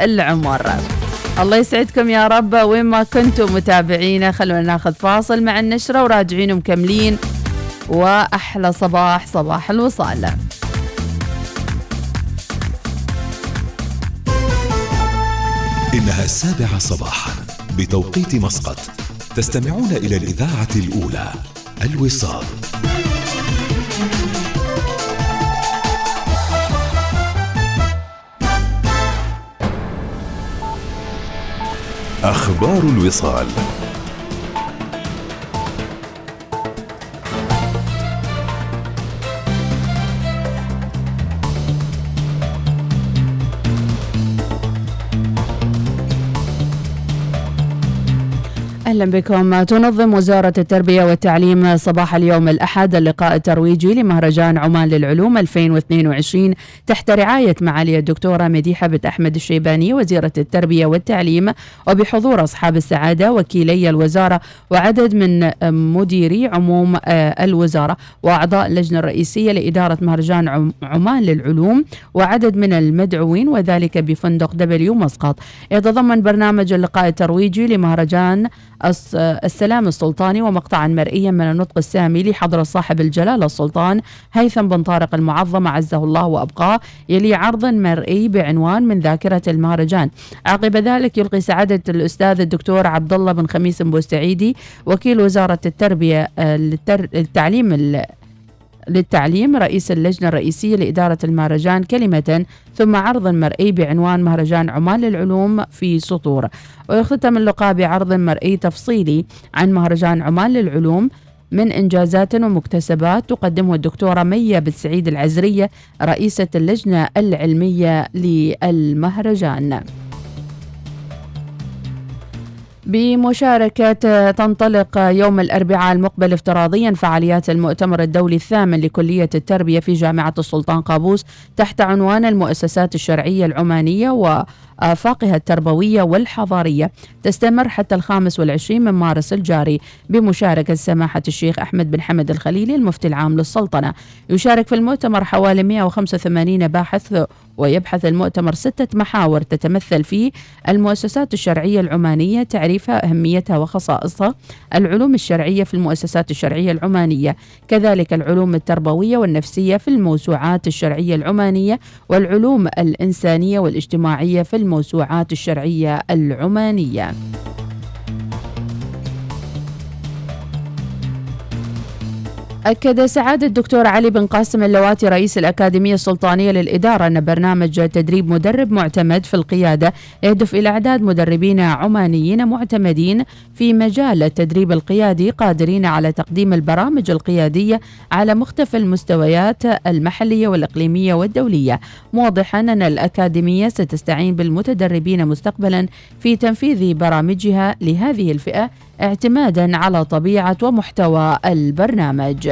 العمر. الله يسعدكم يا رب. وين ما كنتم متابعينا خلونا ناخذ فاصل مع النشرة وراجعين مكملين وأحلى صباح صباح الوصال. إنها السابعة صباحا بتوقيت مسقط. تستمعون إلى الإذاعة الأولى الوصال. أخبار الوصال. أهلا بكم. تنظم وزارة التربية والتعليم صباح اليوم الأحد. اللقاء الترويجي لمهرجان عمان للعلوم 2022 تحت رعاية معالي الدكتورة مديحة بت أحمد الشيباني وزيرة التربية والتعليم وبحضور أصحاب السعادة وكيلي الوزارة وعدد من مديري عموم الوزارة وأعضاء اللجنة الرئيسية لإدارة مهرجان عمان للعلوم وعدد من المدعوين وذلك بفندق دبليو مسقط. يتضمن برنامج اللقاء الترويجي لمهرجان السلام السلطاني ومقطعا مرئيا من النطق السامي لحضرة صاحب الجلالة السلطان هيثم بن طارق المعظم عزه الله وأبقاه يلي عرض مرئي بعنوان من ذاكرة المهرجان. عقب ذلك يلقي سعادة الأستاذ الدكتور عبد الله بن خميس بوسعيدي وكيل وزارة التربية للتعليم للتعليم رئيس اللجنة الرئيسية لإدارة المهرجان كلمة ثم عرض مرئي بعنوان مهرجان عمان للعلوم في سطور. ويختتم اللقاء بعرض مرئي تفصيلي عن مهرجان عمان للعلوم من إنجازات ومكتسبات تقدمه الدكتورة مية بالسعيد العزرية رئيسة اللجنة العلمية للمهرجان. بمشاركة تنطلق يوم الأربعاء المقبل افتراضيا فعاليات المؤتمر الدولي الثامن لكلية التربية في جامعة السلطان قابوس تحت عنوان المؤسسات الشرعية العمانية و آفاقها التربوية والحضارية تستمر حتى الخامس والعشرين من مارس الجاري بمشاركة سماحة الشيخ أحمد بن حمد الخليلي المفتي العام للسلطنة. يشارك في المؤتمر حوالي 185 باحث ويبحث المؤتمر ستة محاور تتمثل في المؤسسات الشرعية العمانية تعريفها أهميتها وخصائصها العلوم الشرعية في المؤسسات الشرعية العمانية كذلك العلوم التربوية والنفسية في الموسوعات الشرعية العمانية والعلوم الإنسانية والاجتماعية في الموسوعات الشرعية العمانية. أكد سعادة الدكتور علي بن قاسم اللواتي رئيس الأكاديمية السلطانية للإدارة أن برنامج تدريب مدرب معتمد في القيادة يهدف إلى إعداد مدربين عمانيين معتمدين في مجال التدريب القيادي قادرين على تقديم البرامج القيادية على مختلف المستويات المحلية والإقليمية والدولية. موضحا أن الأكاديمية ستستعين بالمتدربين مستقبلا في تنفيذ برامجها لهذه الفئة اعتمادا على طبيعة ومحتوى البرنامج.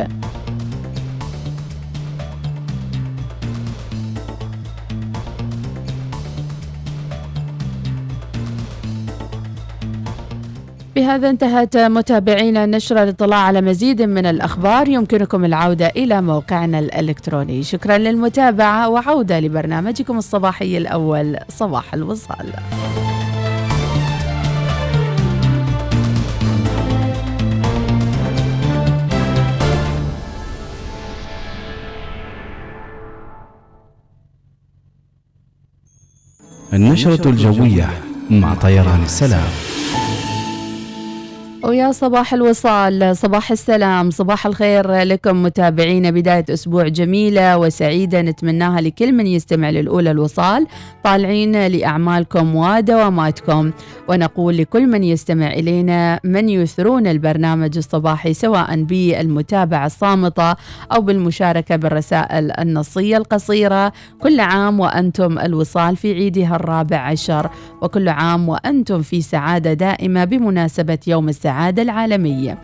بهذا انتهت متابعينا النشرة للاطلاع على مزيد من الأخبار. يمكنكم العودة إلى موقعنا الإلكتروني. شكرا للمتابعة وعودة لبرنامجكم الصباحي الأول صباح الوصال. النشرة الجوية مع طيران السلام. ويا صباح الوصال صباح السلام صباح الخير لكم متابعينا بداية أسبوع جميلة وسعيدة نتمناها لكل من يستمع للأولى الوصال طالعين لأعمالكم ودواماتكم. ونقول لكل من يستمع إلينا من يثرون البرنامج الصباحي سواء بالمتابعة الصامتة أو بالمشاركة بالرسائل النصية القصيرة. كل عام وأنتم الوصال في عيدها الرابع عشر وكل عام وأنتم في سعادة دائمة بمناسبة يوم السعادة. العالمية.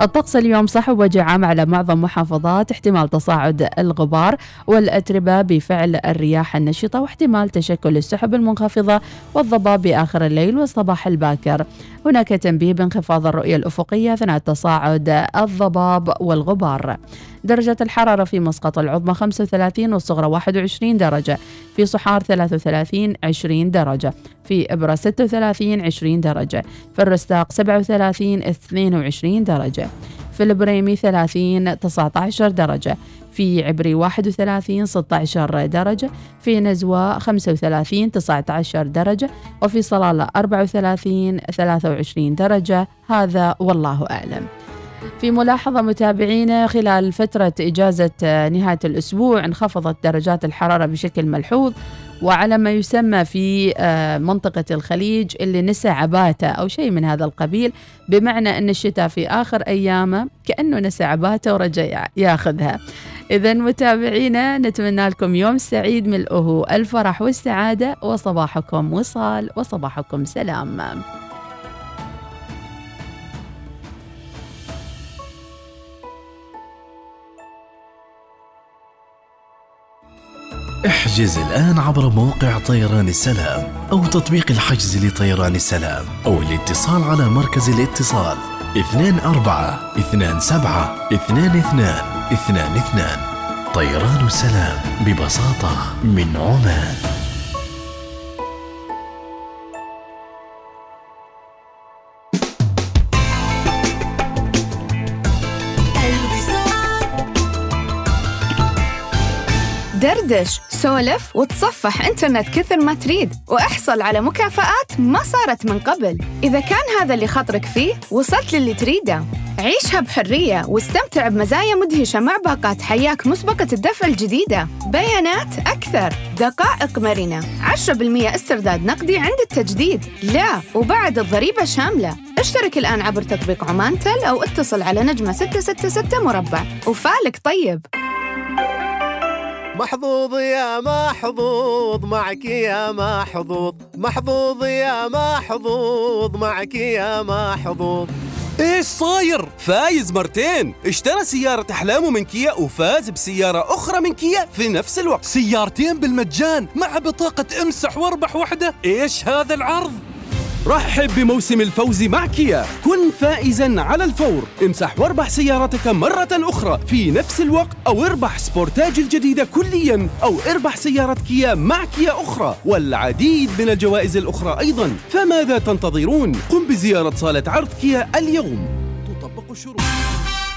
الطقس اليوم صحو وجه عام على معظم محافظات احتمال تصاعد الغبار والأتربة بفعل الرياح النشطة واحتمال تشكل السحب المنخفضة والضباب بآخر الليل والصباح الباكر. هناك تنبيه بانخفاض الرؤية الأفقية أثناء تصاعد الضباب والغبار. درجة الحرارة في مسقط العظمى 35 والصغرى 21 درجة. في صحار 33 20 درجة. في إبرة 36 20 درجة. في الرستاق 37 22 درجة. في البريمي 30 19 درجة. في عبري 31 16 درجة. في نزوة 35 19 درجة. وفي صلالة 34 23 درجة. هذا والله أعلم. في ملاحظة متابعينا خلال فترة إجازة نهاية الأسبوع انخفضت درجات الحرارة بشكل ملحوظ وعلى ما يسمى في آه، منطقة الخليج اللي نسى عباته أو شيء من هذا القبيل بمعنى أن الشتاء في آخر أيامه كأنه نسى عباته ورجع ياخذها. إذا متابعينا نتمنى لكم يوم سعيد ملؤه الفرح والسعادة وصباحكم وصال وصباحكم سلام. احجز الآن عبر موقع طيران السلام أو تطبيق الحجز لطيران السلام أو الاتصال على مركز الاتصال 24 27 22 22 طيران السلام ببساطة من عمان. دردش سولف وتصفح إنترنت كثر ما تريد. وإحصل على مكافآت ما صارت من قبل. إذا كان هذا اللي خطرك فيه وصلت للي تريده. عيشها بحرية واستمتع بمزايا مدهشة مع باقات حياك مسبقة الدفع الجديدة. بيانات أكثر. دقائق مرنة. 10% استرداد نقدي عند التجديد. لا وبعد الضريبة شاملة. اشترك الآن عبر تطبيق عمان تل أو اتصل على نجمة 666 مربع. وفالك طيب. محظوظ يا محظوظ معك يا محظوظ. محظوظ يا محظوظ معك يا محظوظ. إيش صاير؟ فايز مرتين. اشترى سيارة أحلامه من كيا وفاز بسيارة أخرى من كيا في نفس الوقت. سيارتين بالمجان مع بطاقة إمسح واربح واحدة إيش هذا العرض؟ رحب بموسم الفوز مع كيا. كن فائزا على الفور. امسح واربح سيارتك مرة أخرى. في نفس الوقت أو اربح سبورتاج الجديدة كليا أو اربح سيارة كيا مع كيا أخرى. والعديد من الجوائز الأخرى أيضا. فماذا تنتظرون؟ قم بزيارة صالة عرض كيا اليوم. تطبق الشروط.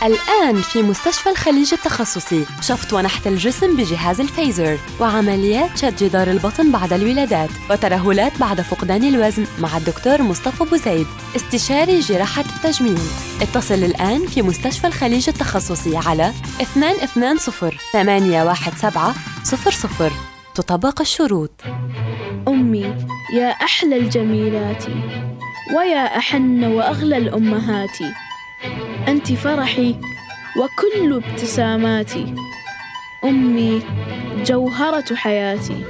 الآن في مستشفى الخليج التخصصي. شفط ونحت الجسم بجهاز الفيزر وعمليات شد جدار البطن بعد الولادات وترهلات بعد فقدان الوزن مع الدكتور مصطفى بوزيد استشاري جراحة التجميل. اتصل الآن في مستشفى الخليج التخصصي على 220 817 00 تطبق الشروط. أمي يا أحلى الجميلات ويا أحن وأغلى الأمهات. أنت فرحي وكل ابتساماتي. أمي جوهرة حياتي.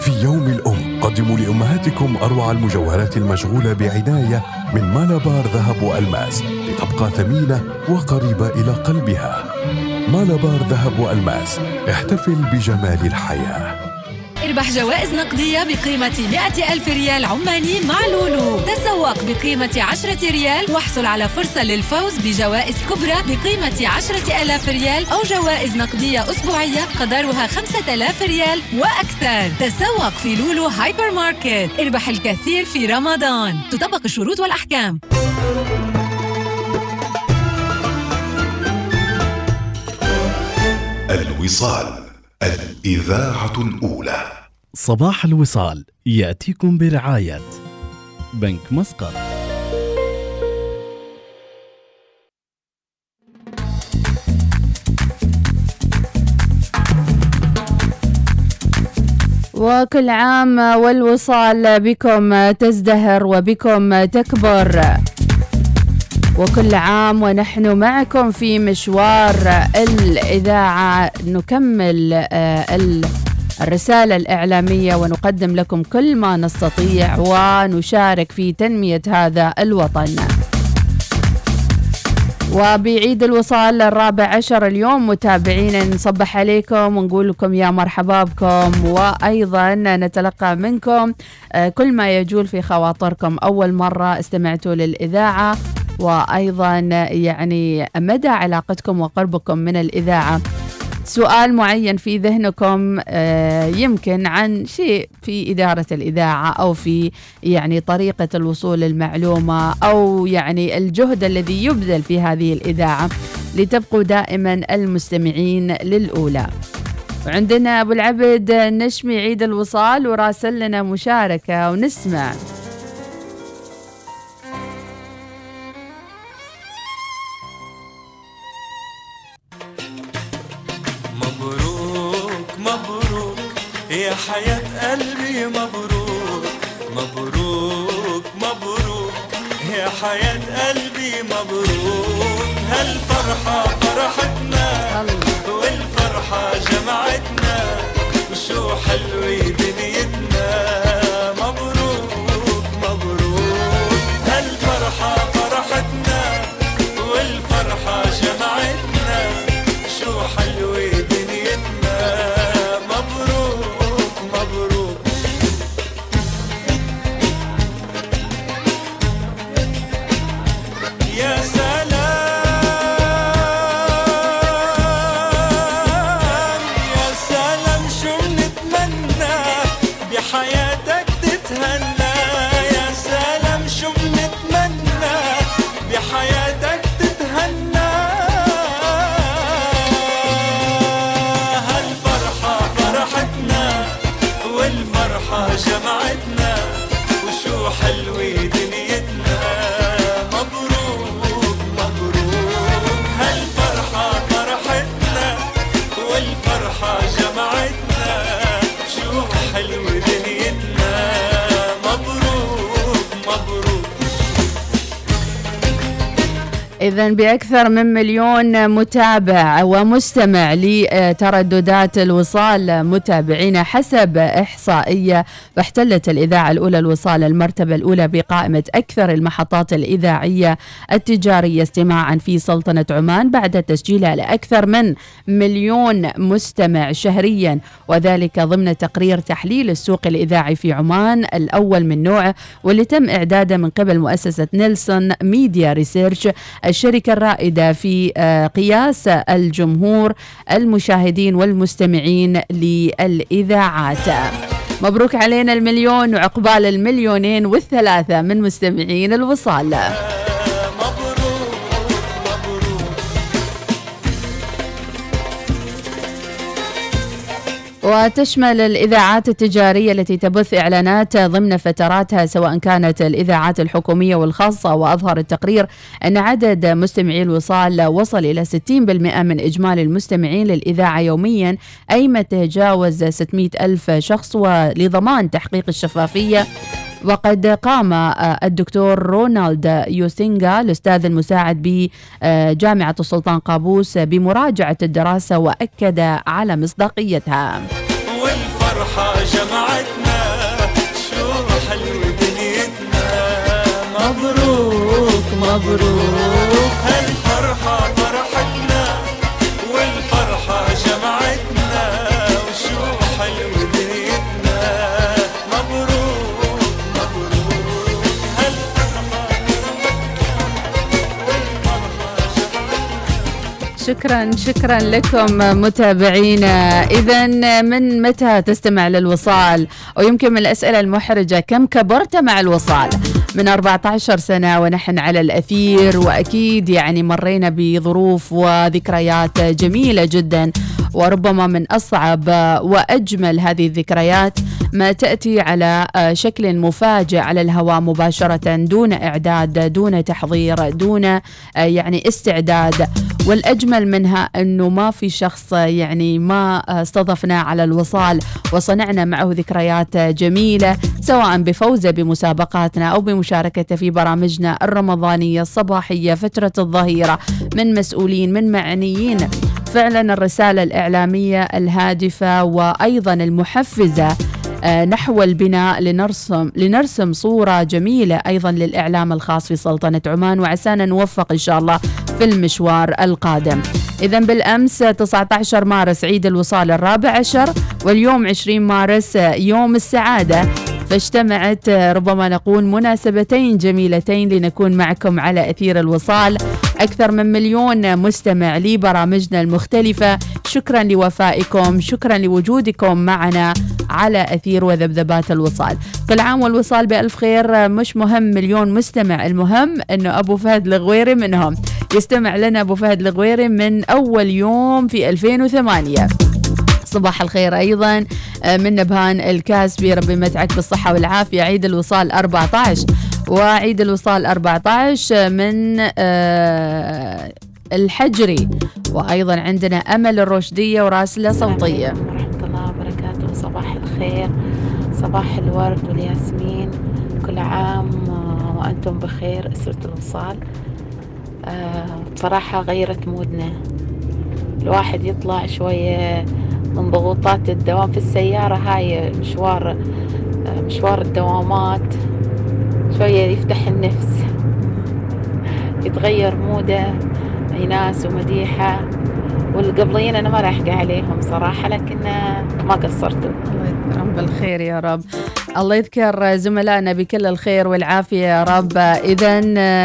في يوم الأم قدموا لأمهاتكم أروع المجوهرات المشغولة بعناية من مالابار ذهب وألماس لتبقى ثمينة وقريبة إلى قلبها. مالابار ذهب وألماس احتفل بجمال الحياة. اربح جوائز نقدية بقيمة 100 ألف ريال عماني مع لولو. تسوق بقيمة 10 ريال واحصل على فرصة للفوز بجوائز كبرى بقيمة 10 ألاف ريال أو جوائز نقدية أسبوعية قدرها 5000 ريال وأكثر. تسوق في لولو هايبر ماركت. اربح الكثير في رمضان. تطبق الشروط والأحكام. الوصال. الإذاعة الأولى. صباح الوصال يأتيكم برعاية بنك مسقط. وكل عام والوصال بكم تزدهر وبكم تكبر. وكل عام ونحن معكم في مشوار الإذاعة. نكمل آه، الرسالة الإعلامية ونقدم لكم كل ما نستطيع ونشارك في تنمية هذا الوطن. وبعيد الوصال الرابع عشر اليوم متابعينا نصبح عليكم ونقول لكم يا مرحبا بكم. وأيضا نتلقى منكم آه، كل ما يجول في خواطركم. أول مرة استمعتوا للإذاعة. وأيضا يعني مدى علاقتكم وقربكم من الإذاعة. سؤال معين في ذهنكم آه، يمكن عن شيء في إدارة الإذاعة أو في يعني طريقة الوصول للمعلومة أو يعني الجهد الذي يبذل في هذه الإذاعة لتبقوا دائما المستمعين للأولى. وعندنا أبو العبد نشمي عيد الوصال وراسل لنا مشاركة ونسمع. يا حياة قلبي مبروك مبروك مبروك. يا حياة قلبي مبروك. هالفرحة فرحتنا والفرحة جمعتنا. وشو حلوة إذا بأكثر من مليون متابع ومستمع لترددات الوصال متابعين حسب إحصائية فاحتلت الإذاعة الأولى الوصال المرتبة الأولى بقائمة أكثر المحطات الإذاعية التجارية استماعا في سلطنة عمان بعد تسجيلها لأكثر من مليون مستمع شهريا وذلك ضمن تقرير تحليل السوق الإذاعي في عمان الأول من نوعه واللي تم إعداده من قبل مؤسسة Nielsen Media Research الشركة الرائدة في آه، قياس الجمهور المشاهدين والمستمعين للإذاعات. مبروك علينا المليون وعقبال المليونين والثلاثة من مستمعين الوصال. وتشمل الإذاعات التجارية التي تبث إعلانات ضمن فتراتها سواء كانت الإذاعات الحكومية والخاصة وأظهر التقرير أن عدد مستمعي الوصال وصل إلى 60% من إجمالي المستمعين للإذاعة يوميا أي ما تجاوز 600 ألف شخص ولضمان تحقيق الشفافية. وقد قام آه، الدكتور رونالد يوسينغا الأستاذ المساعد بجامعة السلطان قابوس بمراجعة الدراسة وأكد على مصداقيتها. والفرحة جمعتنا شو حلوة دنيتنا. مبروك مبروك. هالفرحة شكرا شكرا لكم متابعينا. اذا من متى تستمع للوصال؟ ويمكن من الأسئلة المحرجة كم كبرت مع الوصال؟ من 14 سنة ونحن على الأثير وأكيد يعني مرينا بظروف وذكريات جميلة جدا وربما من أصعب وأجمل هذه الذكريات. ما تأتي على شكل مفاجئ على الهواء مباشرة دون إعداد دون تحضير دون يعني استعداد. والأجمل منها إنه ما في شخص يعني ما استضفناه على الوصال وصنعنا معه ذكريات جميلة سواء بفوزه بمسابقاتنا أو بمشاركته في برامجنا الرمضانية الصباحية فترة الظهيرة من مسؤولين من معنيين. فعلا الرسالة الإعلامية الهادفة وأيضا المحفزة آه، نحو البناء لنرسم لنرسم صورة جميلة أيضا للإعلام الخاص في سلطنة عمان وعسانا نوفق إن شاء الله في المشوار القادم. إذا بالأمس 19 مارس عيد الوصال الرابع عشر واليوم 20 مارس يوم السعادة. فاجتمعت آه، ربما نقول مناسبتين جميلتين لنكون معكم على أثير الوصال. أكثر من مليون مستمع لبرامجنا المختلفة. شكرا لوفائكم شكرا لوجودكم معنا على أثير وذبذبات الوصال. كل عام والوصال بألف خير مش مهم مليون مستمع المهم أنه أبو فهد الغويري منهم. يستمع لنا أبو فهد الغويري من أول يوم في 2008 صباح الخير أيضا آه، من نبهان الكاسبي. ربي يمتعك بالصحة والعافية. عيد الوصال 14 وعيد الوصال 14 من آه، الحجري. وأيضا عندنا أمل الرشدية وراسلة صوتية. ورحمة الله وبركاته. صباح الخير صباح الورد والياسمين. كل عام آه، وأنتم بخير أسرة الوصال. آه، بصراحة غيرت مودنا. الواحد يطلع شوية من ضغوطات الدوام. في السيارة هاي مشوار آه، مشوار الدوامات. شوية يفتح النفس يتغير موده ايناس ومديحة والقبليين أنا ما راح أحكي عليهم صراحة لكن ما قصرتوا الله يذكرهم بالخير يا رب. الله يذكر زملائنا بكل الخير والعافية يا رب. إذا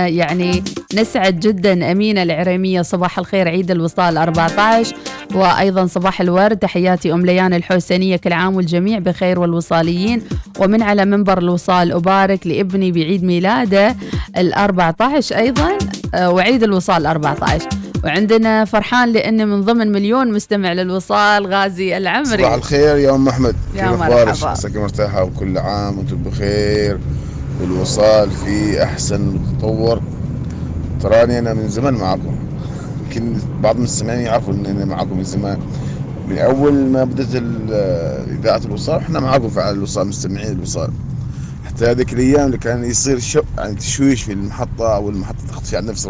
يعني نسعد جدا أمينة العريمية. صباح الخير عيد الوصال 14 وأيضا صباح الورد تحياتي أم ليان الحسينية كل عام والجميع بخير والوصاليين. ومن على منبر الوصال أبارك لابني بعيد ميلاده ال 14 أيضا آه، وعيد الوصال 14 وعندنا فرحان لأنه من ضمن مليون مستمع للوصال غازي العمري. صباح الخير يا أم أحمد. يا مرحبا. عساك مرتاحة وكل عام وأنتم بخير؟ والوصال في أحسن تطور تراني أنا من زمان معاكم يمكن بعض المستمعين يعرفوا إن أنا معاكم من زمان. من أول ما بدأت إذاعة الوصال إحنا معاكم في الوصال مستمعين الوصال. حتى هذيك الأيام اللي كان يصير شو يعني تشويش في المحطة أو المحطه تختفي عن نفس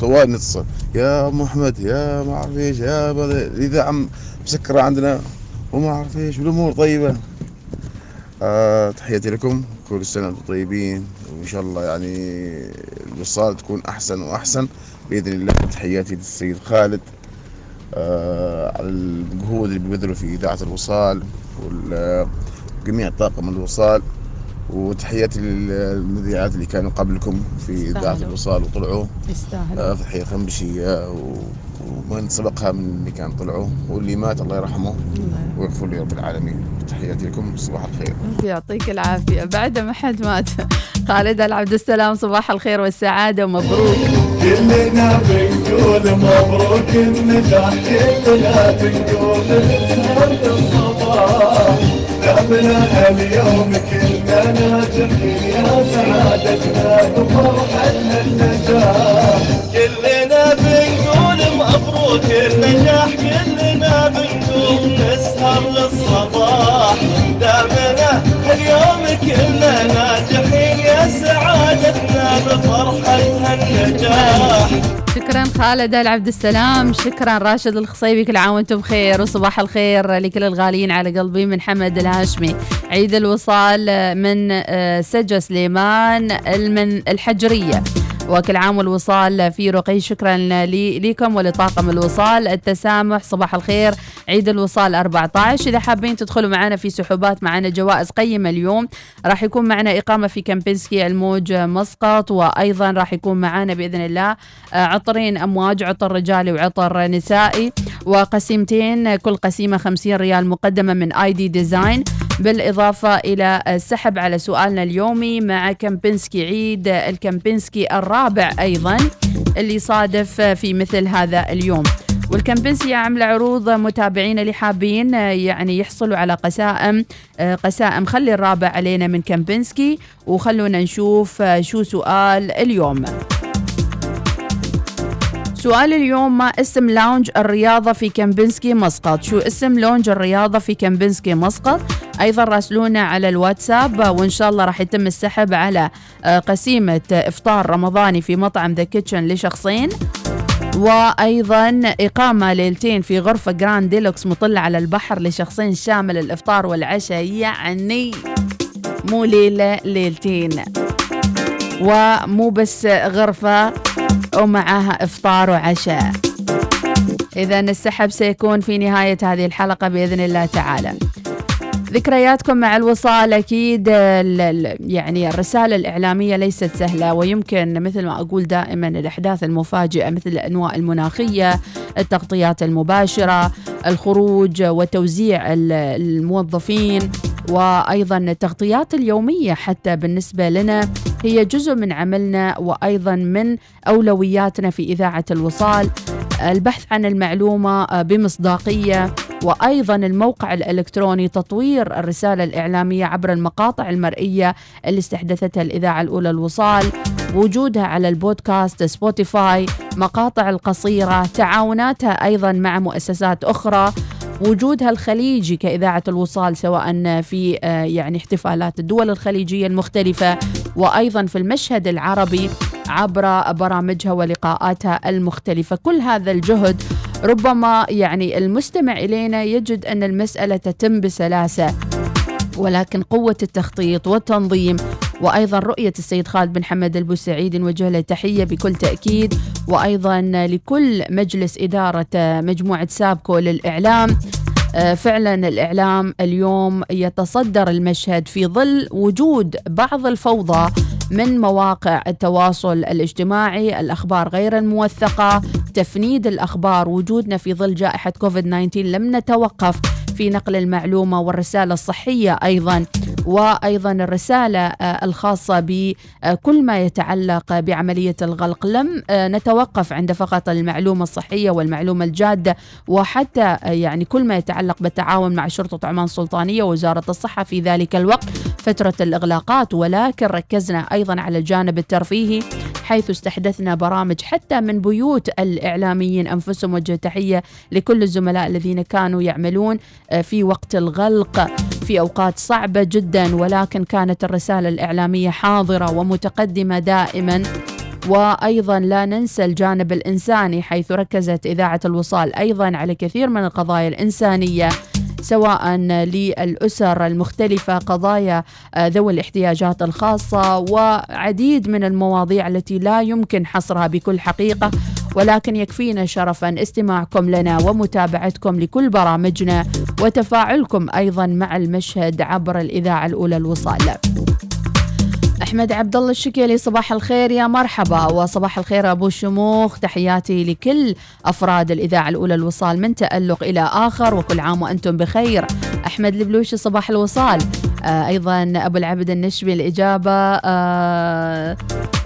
طوال نتصل. يا ام أحمد يا ما أعرف إيش يا بل- الاذاعه مسكرة عندنا وما أعرف إيش والأمور طيبة. آه تحياتي لكم كل سنة وأنتم طيبين وإن شاء الله يعني الوصال تكون أحسن وأحسن. بإذن الله تحياتي للسيد خالد آه على المجهود اللي بيبذلوا في إذاعة الوصال وجميع طاقم الوصال وتحياتي للمذيعات اللي كانوا قبلكم في إذاعة. الوصال وطلعوا. يستاهلوا. آه، فتحية خنبشية و- ومن سبقها من اللي كان طلعوا واللي مات الله يرحمه ويغفر لي رب العالمين. تحياتي لكم صباح الخير. يعطيك العافية. بعد ما حد مات خالد العبد السلام صباح الخير والسعادة ومبروك. كلنا بنقول مبروك النجاح كلنا بنقول سعد الصباح دامنا اليوم كلنا ناجحين يا سعادتنا وفرحتنا النجاح كلنا بنقول مبروك النجاح كلنا بنقول نسهر للصباح دامنا اليوم كلنا ناجحين شكرا خالد العبد السلام شكرا راشد الخصيبي كل عام وأنتم بخير وصباح الخير لكل الغاليين على قلبي من حمد الهاشمي. عيد الوصال من آه، سجا سليمان المن الحجرية. وكل عام والوصال في رقي. شكرا لي ليكم ولطاقم الوصال. التسامح صباح الخير. عيد الوصال 14 إذا حابين تدخلوا معنا في سحوبات معنا جوائز قيمة اليوم. راح يكون معنا إقامة في كامبينسكي الموج مسقط. وأيضا راح يكون معنا بإذن الله آه، عطرين أمواج عطر رجالي وعطر نسائي. وقسيمتين كل قسيمة 50 ريال مقدمة من ID Design بالإضافة إلى السحب على سؤالنا اليومي مع كامبينسكي عيد الكامبينسكي الرابع أيضا اللي صادف في مثل هذا اليوم. والكامبينسكي عاملة عروض متابعين اللي حابين يعني يحصلوا على قسائم قسائم خلي الرابع علينا من كامبينسكي وخلونا نشوف شو سؤال اليوم. سؤال اليوم ما اسم lounge الرياضة في كامبينسكي مسقط؟ شو اسم lounge الرياضة في كامبينسكي مسقط؟ أيضا راسلونا على الواتساب وإن شاء الله راح يتم السحب على آه، قسيمة إفطار رمضاني في مطعم The Kitchen لشخصين. وأيضا إقامة ليلتين في غرفة grand deluxe مطلة على البحر لشخصين شامل الإفطار والعشاء. يعني مو ليلة ليلتين. ومو بس غرفة ومعاها إفطار وعشاء. اذا السحب سيكون في نهاية هذه الحلقة بإذن الله تعالى. ذكرياتكم مع الوصال ال- يعني الرسالة الإعلامية ليست سهلة ويمكن مثل ما أقول دائما الأحداث المفاجئة مثل الأنواع المناخية التغطيات المباشرة الخروج وتوزيع ال- الموظفين وأيضا التغطيات اليومية حتى بالنسبة لنا هي جزء من عملنا وأيضا من أولوياتنا في إذاعة الوصال. البحث عن المعلومة آه، بمصداقية وأيضا الموقع الإلكتروني تطوير الرسالة الإعلامية عبر المقاطع المرئية اللي استحدثتها الإذاعة الأولى الوصال. وجودها على البودكاست سبوتيفاي مقاطع القصيرة تعاوناتها أيضا مع مؤسسات أخرى. وجودها الخليجي كإذاعة الوصال سواء في آه، يعني احتفالات الدول الخليجية المختلفة. وأيضا في المشهد العربي عبر برامجها ولقاءاتها المختلفة. كل هذا الجهد ربما يعني المستمع إلينا يجد أن المسألة تتم بسلاسة ولكن قوة التخطيط والتنظيم وأيضا رؤية السيد خالد بن حمد البوسعيد نوجه له تحية بكل تأكيد وأيضا لكل مجلس إدارة مجموعة سابكو للإعلام. آه، فعلا الإعلام اليوم يتصدر المشهد في ظل وجود بعض الفوضى من مواقع التواصل الاجتماعي الأخبار غير الموثقة تفنيد الأخبار وجودنا في ظل جائحة كوفيد 19 لم نتوقف. في نقل المعلومة والرسالة الصحية أيضا وأيضا الرسالة آه، الخاصة بكل ما يتعلق بعملية الغلق. لم آه، نتوقف عند فقط المعلومة الصحية والمعلومة الجادة وحتى آه، يعني كل ما يتعلق بالتعاون مع شرطة عمان السلطانية ووزارة الصحة في ذلك الوقت فترة الإغلاقات. ولكن ركزنا أيضا على الجانب الترفيهي. حيث استحدثنا برامج حتى من بيوت الإعلاميين. أنفسهم وجه تحية لكل الزملاء الذين كانوا يعملون آه، في وقت الغلق في أوقات صعبة جدا ولكن كانت الرسالة الإعلامية حاضرة ومتقدمة دائما. وأيضا لا ننسى الجانب الإنساني حيث ركزت إذاعة الوصال أيضا على كثير من القضايا الإنسانية. سواء للأسر المختلفة قضايا آه، ذوي الاحتياجات الخاصة وعديد من المواضيع التي لا يمكن حصرها بكل حقيقة. ولكن يكفينا شرفا استماعكم لنا ومتابعتكم لكل برامجنا وتفاعلكم أيضا مع المشهد عبر الإذاعة الأولى الوصال. أحمد عبد الله الشكيلي صباح الخير يا مرحبا. وصباح الخير أبو شموخ. تحياتي لكل أفراد الإذاعة الأولى الوصال من تألق إلى آخر وكل عام وأنتم بخير. أحمد البلوشي صباح الوصال. آه أيضا أبو العبد النشبي الإجابة آه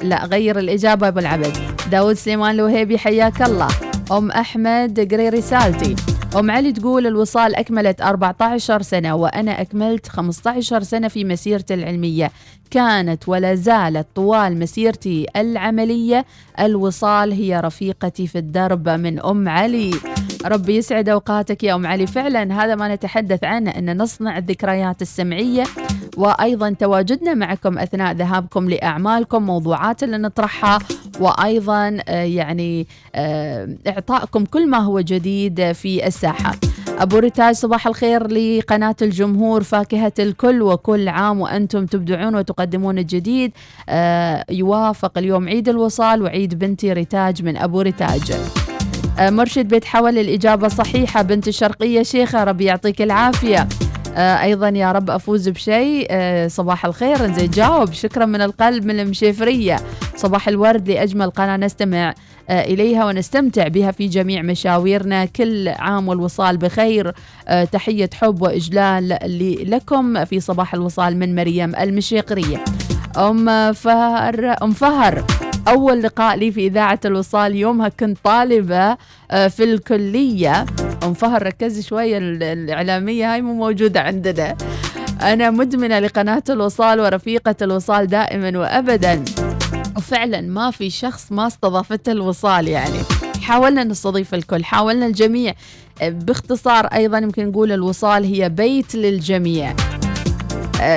لا غير الإجابة أبو العبد. داود سليمان الوهيبي حياك الله. أم أحمد قري رسالتي أم علي تقول الوصال أكملت 14 سنة وأنا أكملت 15 سنة في مسيرتي العلمية. كانت ولا زالت طوال مسيرتي العملية. الوصال هي رفيقتي في الدرب من أم علي. ربي يسعد أوقاتك يا أم علي. فعلا هذا ما نتحدث عنه أن نصنع الذكريات السمعية وأيضا تواجدنا معكم أثناء ذهابكم لأعمالكم موضوعات اللي نطرحها وأيضا آه، يعني آه، إعطائكم كل ما هو جديد في الساحة. أبو رتاج صباح الخير لقناة الجمهور فاكهة الكل وكل عام وأنتم تبدعون وتقدمون الجديد. آه، يوافق اليوم عيد الوصال وعيد بنتي رتاج من أبو رتاج آه، مرشد بيت حول الإجابة صحيحة بنت الشرقية شيخة ربي يعطيك العافية. آه، أيضا يا رب أفوز بشيء. آه، صباح الخير زين جاوب. شكرا من القلب من المشيفرية. صباح الورد لأجمل قناة نستمع إليها ونستمتع بها في جميع مشاويرنا كل عام والوصال بخير. تحية حب وإجلال لكم في صباح الوصال من مريم المشيقرية. أم فهر أم فهر. أول لقاء لي في إذاعة الوصال يومها كنت طالبة آه، في الكلية. أم فهر ركزي شوية ال- الإعلامية هاي مو موجودة عندنا. أنا مدمنة لقناة الوصال ورفيقة الوصال دائما وأبدا. وفعلا ما في شخص ما استضافته الوصال يعني. حاولنا نستضيف الكل حاولنا الجميع. آه، باختصار أيضا يمكن نقول الوصال هي بيت للجميع.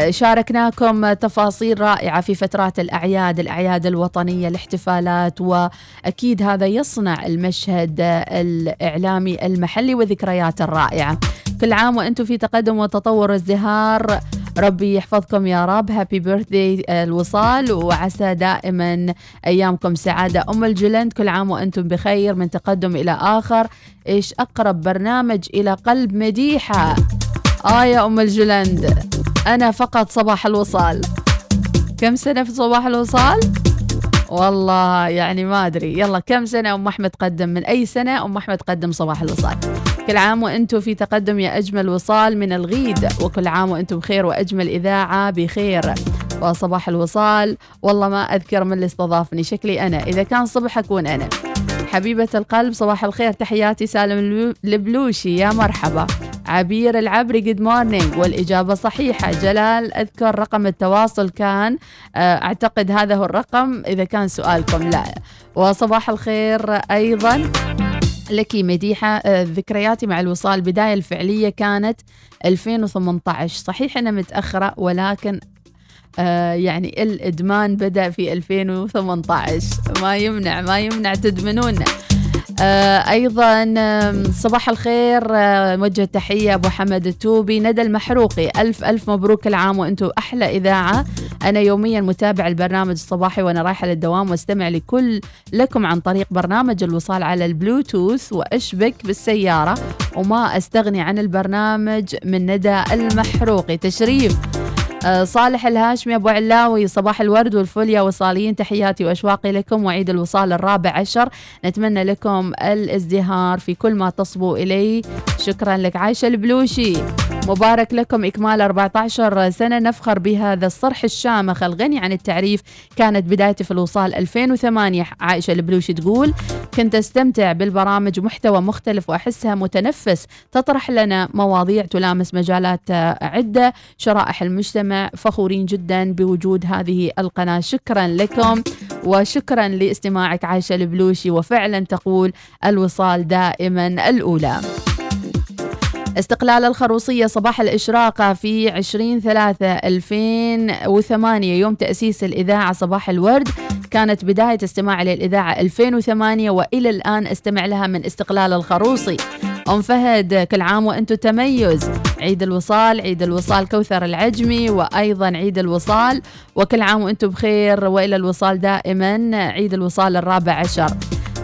شاركناكم تفاصيل رائعة في فترات الأعياد الأعياد الوطنية الاحتفالات وأكيد هذا يصنع المشهد الإعلامي المحلي وذكريات الرائعة. كل عام وأنتم في تقدم وتطور وازدهار ربي يحفظكم يا رب. هابي بيرثدي الوصال وعسى دائما أيامكم سعادة. أم الجلند كل عام وأنتم بخير من تقدم إلى آخر. إيش أقرب برنامج إلى قلب مديحة؟ آه يا أم الجلند. أنا فقط صباح الوصال. كم سنة في صباح الوصال؟ والله يعني ما أدري. يلا كم سنة أم أحمد قدم؟ من أي سنة أم أحمد قدم صباح الوصال؟ كل عام وأنتم في تقدم يا أجمل وصال من الغيد وكل عام وأنتم بخير وأجمل إذاعة بخير. وصباح الوصال والله ما أذكر من اللي استضافني شكلي أنا. إذا كان صبح أكون أنا. حبيبة القلب صباح الخير. تحياتي سالم البلوشي يا مرحبا. عبير العبري good morning والإجابة صحيحة. جلال أذكر رقم التواصل كان آه، أعتقد هذا هو الرقم. إذا كان سؤالكم لا. وصباح الخير أيضا. لك مديحة آه، ذكرياتي مع الوصال. البداية الفعلية كانت 2018 صحيح أنها متأخرة ولكن آه يعني الإدمان بدأ في 2018 ما يمنع ما يمنع تدمنونا. أيضا صباح الخير آه موجه تحية أبو حمد التوبي. ندى المحروقي ألف ألف مبروك العام وأنتم أحلى إذاعة. أنا يوميا متابع البرنامج الصباحي وأنا رايحة للدوام وأستمع لكل لكم عن طريق برنامج الوصال على البلوتوث. وأشبك بالسيارة؟ وما أستغني عن البرنامج من ندى المحروقي. تشريف. آه، صالح الهاشمي أبو علاوي صباح الورد والفل يا وصاليين. تحياتي وأشواقي لكم وعيد الوصال الرابع عشر. نتمنى لكم الازدهار في كل ما تصبوا إليه. شكرا لك عايشة البلوشي. مبارك لكم. إكمال 14 سنة نفخر بهذا الصرح. الشامخ الغني عن التعريف. كانت بدايتي في الوصال 2008 عائشة البلوشي تقول كنت أستمتع بالبرامج ومحتوى مختلف وأحسها متنفس. تطرح لنا مواضيع تلامس مجالات عدة. شرائح المجتمع فخورين جدا بوجود هذه القناة. شكرا لكم وشكرا لاستماعك عائشة البلوشي. وفعلا تقول الوصال دائما الأولى. استقلال الخروصية صباح الإشراقة في 20 3 2008 يوم تأسيس الإذاعة صباح الورد. كانت بداية استماعي للإذاعة 2008 وإلى الآن استمع لها من استقلال الخروصي. أم فهد كل عام وأنتم تميز. عيد الوصال عيد الوصال كوثر العجمي وأيضا عيد الوصال وكل عام وأنتم بخير وإلى الوصال دائما. عيد الوصال الرابع عشر.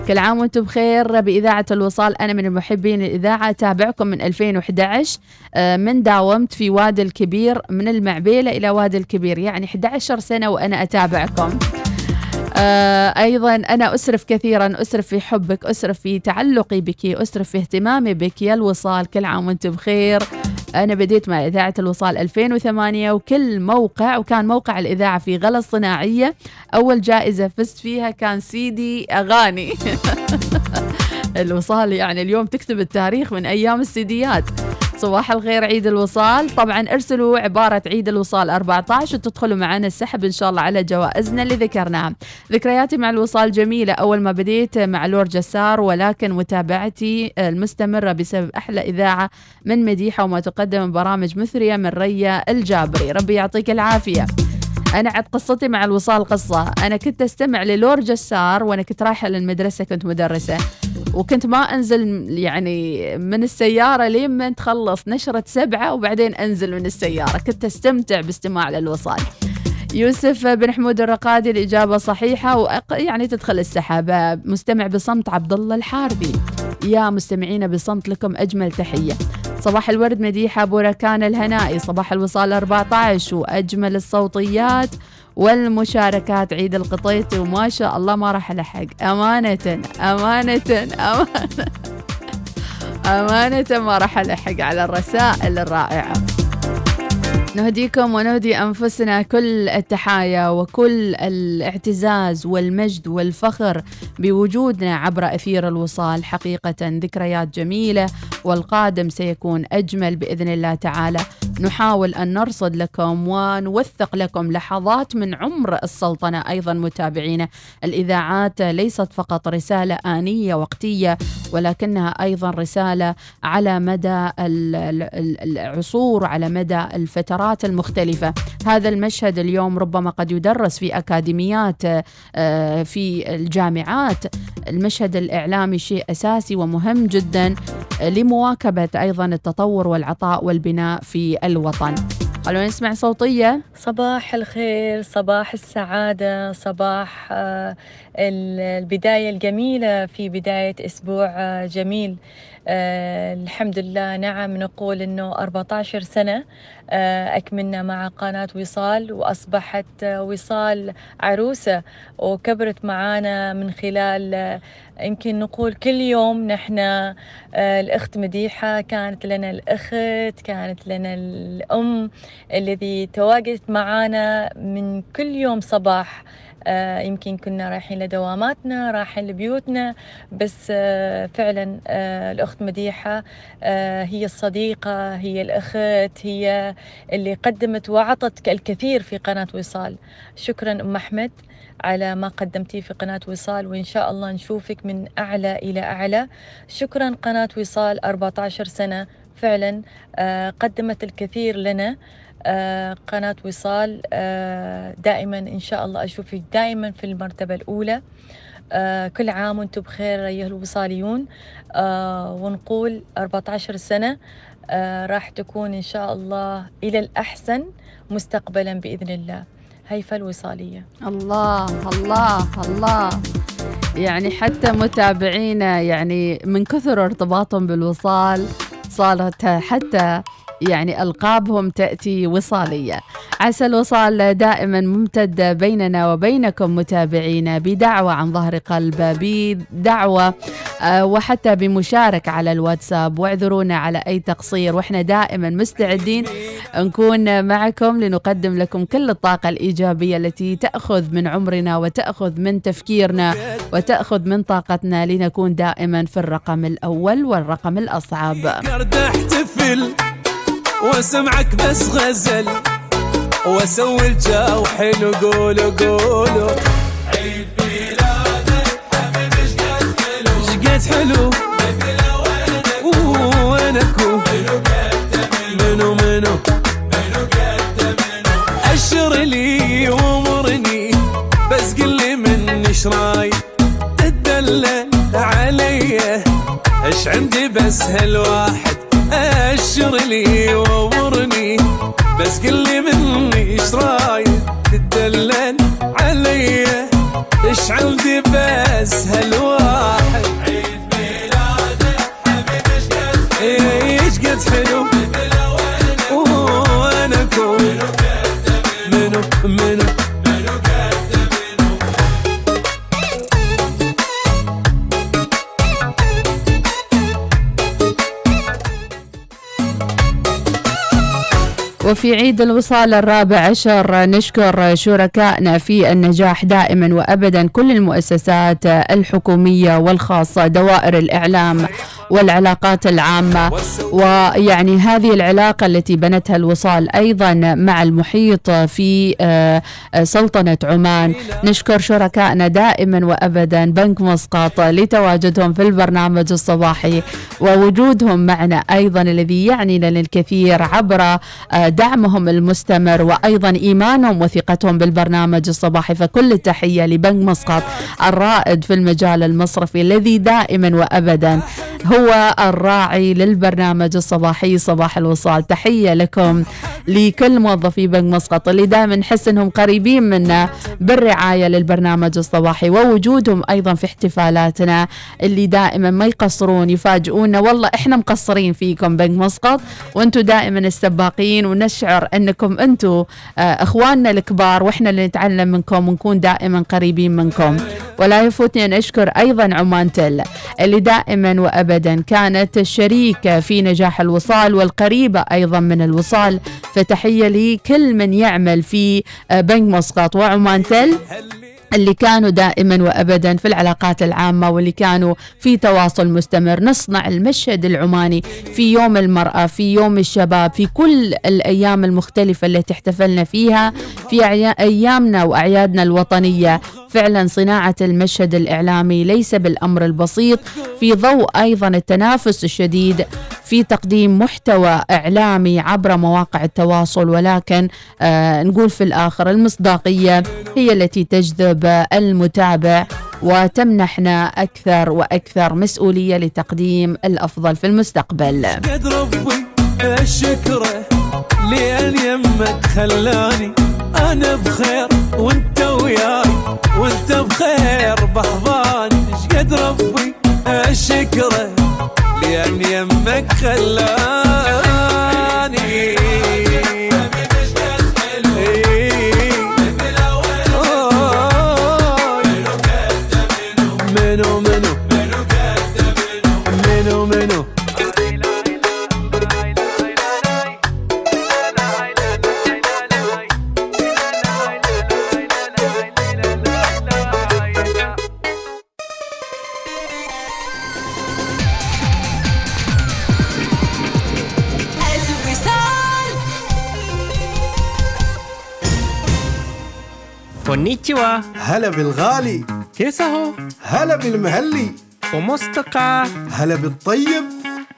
كل عام وأنتم بخير. بإذاعة الوصال أنا من محبين الإذاعة أتابعكم من 2011 آه، من داومت في وادي الكبير من المعبيلة إلى وادي الكبير يعني 11 سنة وأنا أتابعكم. آه أيضا أنا أسرف كثيرا أسرف في حبك أسرف في تعلقي بك أسرف في اهتمامي بك. يا الوصال كل عام وأنتم بخير. أنا بديت مع إذاعة الوصال 2008 وكل موقع وكان موقع الإذاعة في غلة صناعية أول جائزة فزت فيها كان سيدي أغاني. الوصال يعني اليوم تكتب التاريخ من أيام السيديات. صباح الخير عيد الوصال. طبعا ارسلوا عبارة عيد الوصال 14 وتدخلوا معنا السحب إن شاء الله على جوائزنا اللي ذكرناها. ذكرياتي مع الوصال جميلة. أول ما بديت مع لور جسار ولكن متابعتي المستمرة بسبب أحلى إذاعة من مديحة وما تقدم برامج مثرية من ريا الجابري. ربي يعطيك العافية. أنا عد قصتي مع الوصال قصة. أنا كنت أستمع للور جسار وأنا كنت رايحة للمدرسة كنت مدرسة. وكنت ما أنزل يعني من السيارة لين ما تخلص نشرة سبعة وبعدين أنزل من السيارة. كنت أستمتع باستماع للوصال. يوسف بن حمود الرقادي الإجابة صحيحة وأق... يعني تدخل السحابة. مستمع بصمت عبد الله الحاربي. يا مستمعين بصمت لكم أجمل تحية. صباح الورد مديحة أبو ركان الهنائي. صباح الوصال 14 وأجمل الصوتيات والمشاركات. عيد القطيطي وما شاء الله ما راح ألحق. أمانة أمانة أمانة. أمانة ما راح ألحق على الرسائل الرائعة. نهديكم ونهدي أنفسنا كل التحايا وكل الاعتزاز والمجد والفخر بوجودنا عبر أثير الوصال. حقيقة ذكريات جميلة والقادم سيكون أجمل بإذن الله تعالى. نحاول أن نرصد لكم ونوثق لكم لحظات من عمر السلطنة أيضا متابعينا الإذاعات ليست فقط رسالة آنية وقتية ولكنها أيضا رسالة على مدى العصور على مدى الفترات المختلفة. هذا المشهد اليوم ربما قد يدرس في أكاديميات آه، في الجامعات. المشهد الإعلامي شيء أساسي ومهم جدا لمواكبة أيضا التطور والعطاء والبناء في الوطن. خلونا نسمع صوتية. صباح الخير صباح السعادة صباح آه، البداية الجميلة في بداية أسبوع آه، جميل. آه الحمد لله نعم نقول أنه 14 سنة. آه أكملنا مع قناة وصال وأصبحت آه وصال عروسة وكبرت معانا من خلال آه يمكن نقول كل يوم نحن آه الأخت مديحة. كانت لنا الأخت كانت لنا الأم الذي تواجدت معانا من كل يوم صباح. آه يمكن كنا رايحين لدواماتنا رايحين لبيوتنا بس آه فعلا آه الأخت مديحة آه هي الصديقة هي الأخت هي اللي قدمت وعطت الكثير في قناة وصال. شكرا أم أحمد على ما قدمتيه في قناة وصال وإن شاء الله نشوفك من أعلى إلى أعلى. شكرا قناة وصال 14 سنة فعلا آه قدمت الكثير لنا. آه قناة وصال آه دائما إن شاء الله أشوفك دائما في المرتبة الأولى. آه كل عام وأنتم بخير أيها الوصاليون. آه ونقول 14 سنة آه راح تكون إن شاء الله إلى الأحسن مستقبلا بإذن الله. هيفا الوصالية. الله الله الله. يعني حتى متابعينا يعني من كثر ارتباطهم بالوصال صارت حتى يعني ألقابهم تأتي وصالية. عسى الوصال دائما ممتد بيننا وبينكم متابعينا بدعوة عن ظهر قلب بدعوة آه، وحتى بمشاركة على الواتساب. واعذرونا على أي تقصير. وإحنا دائما مستعدين نكون معكم لنقدم لكم كل الطاقة الإيجابية التي تأخذ من عمرنا وتأخذ من تفكيرنا وتأخذ من طاقتنا لنكون دائما في الرقم الأول والرقم الأصعب. واسمعك بس غزل واسوي الجو حلو قولوا قولوا. عيد ميلادك حبيبي اشقد حلو. اشقد حلو. وينك منو. منو. أشر لي وأمرني بس قل لي من إيش رايك؟ تدلل علي. إيش عندي بس هالواحد أشر لي وامرني بس قل لي مني إيش رايك تدلل علي؟ إيش عندي بس وفي عيد الوصال الرابع عشر نشكر شركائنا في النجاح دائما وابدا كل المؤسسات الحكومية والخاصة دوائر الإعلام. والعلاقات العامة. ويعني هذه العلاقة التي بنتها الوصال أيضا مع المحيط في آه، سلطنة عمان. نشكر شركائنا دائما وابدا بنك مسقط لتواجدهم في البرنامج الصباحي. ووجودهم معنا أيضا الذي يعني لنا الكثير عبر آه، دعمهم المستمر وأيضا إيمانهم وثقتهم بالبرنامج الصباحي. فكل التحية لبنك مسقط الرائد في المجال المصرفي الذي دائما وابدا. هو الراعي للبرنامج الصباحي صباح الوصال. تحية لكم لكل موظفي بنك مسقط اللي دائما نحس انهم قريبين منا بالرعاية للبرنامج الصباحي ووجودهم أيضا في احتفالاتنا اللي دائما ما يقصرون يفاجئونا. والله إحنا مقصرين فيكم بنك مسقط وأنتم دائما السباقين ونشعر أنكم أنتم آه، إخواننا الكبار وإحنا اللي نتعلم منكم ونكون دائما قريبين منكم. ولا يفوتني أن أشكر أيضا عمان تل اللي دائما وابدا كانت الشريكة في نجاح الوصال والقريبة أيضا من الوصال. فتحية لكل من يعمل في آه، بنك مسقط. وعمان تل اللي كانوا دائما وابدا في العلاقات العامة واللي كانوا في تواصل مستمر. نصنع المشهد العماني في يوم المرأة في يوم الشباب في كل الأيام المختلفة التي احتفلنا فيها في أيامنا وأعيادنا الوطنية. فعلا صناعة المشهد الإعلامي ليس بالأمر البسيط في ضوء أيضا التنافس الشديد في تقديم محتوى إعلامي عبر مواقع التواصل ولكن آه نقول في الآخر المصداقية هي التي تجذب المتابع وتمنحنا أكثر وأكثر مسؤولية لتقديم الأفضل في المستقبل. اشكره لأن يمك خلاني أنا بخير وأنت وياي وأنت بخير بحضاني إيش قد ربي أشكره لأن خلاني. كونيتشوا هلا بالغالي. كيسهو. هلا بالمهلي. ومستقى. هلا بالطيب.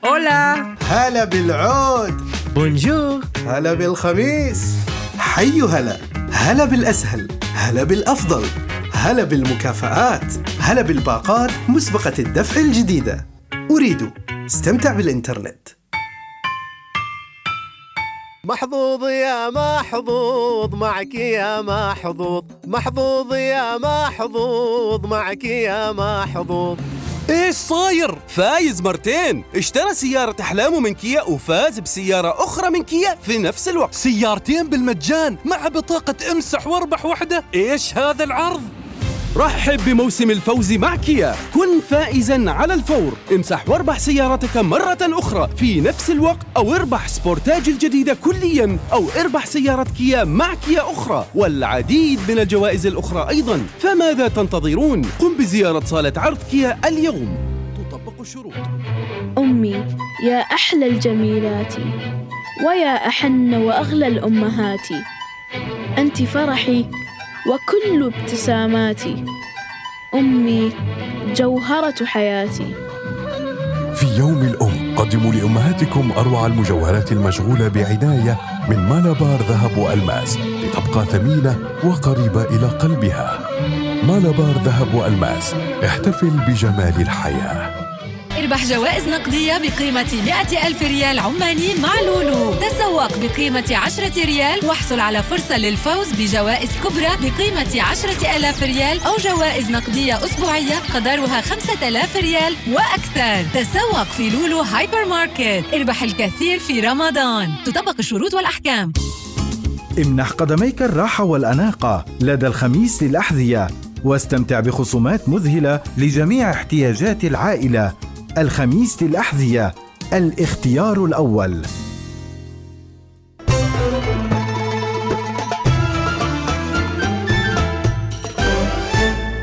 أولا. هلا بالعود. بونجور. هلا بالخميس. حي هلا. هلا بالأسهل. هلا بالأفضل. هلا بالمكافآت. هلا بالباقات مسبقة الدفع الجديدة. أريد. استمتع بالإنترنت. محظوظ يا محظوظ معك يا محظوظ. محظوظ يا محظوظ معك يا محظوظ. إيش صاير؟ فايز مرتين. اشترى سيارة أحلامه من كيا وفاز بسيارة أخرى من كيا في نفس الوقت. سيارتين بالمجان مع بطاقة أمسح واربح واحدة إيش هذا العرض؟ رحب بموسم الفوز مع كيا. كن فائزا على الفور. امسح واربح سيارتك مرة أخرى. في نفس الوقت أو اربح سبورتاج الجديدة كليا أو اربح سيارة كيا مع كيا أخرى. والعديد من الجوائز الأخرى أيضا. فماذا تنتظرون؟ قم بزيارة صالة عرض كيا اليوم. تطبق الشروط. أمي يا أحلى الجميلات. ويا أحن وأغلى الأمهات. أنت فرحي وكل ابتساماتي. أمي جوهرة حياتي. في يوم الأم قدموا لأمهاتكم أروع المجوهرات المشغولة بعناية من مالابار ذهب وألماس لتبقى ثمينة وقريبة إلى قلبها. مالابار ذهب وألماس احتفل بجمال الحياة. اربح جوائز نقدية بقيمة 100 ألف ريال عماني مع لولو. تسوق بقيمة 10 ريال واحصل على فرصة للفوز بجوائز كبرى بقيمة 10 ألاف ريال أو جوائز نقدية أسبوعية قدرها 5000 ريال وأكثر. تسوق في لولو هايبر ماركت. اربح الكثير في رمضان. تطبق الشروط والأحكام. امنح قدميك الراحة والأناقة لدى الخميس للأحذية واستمتع بخصومات مذهلة لجميع احتياجات العائلة. الخميس للأحذية الاختيار الأول.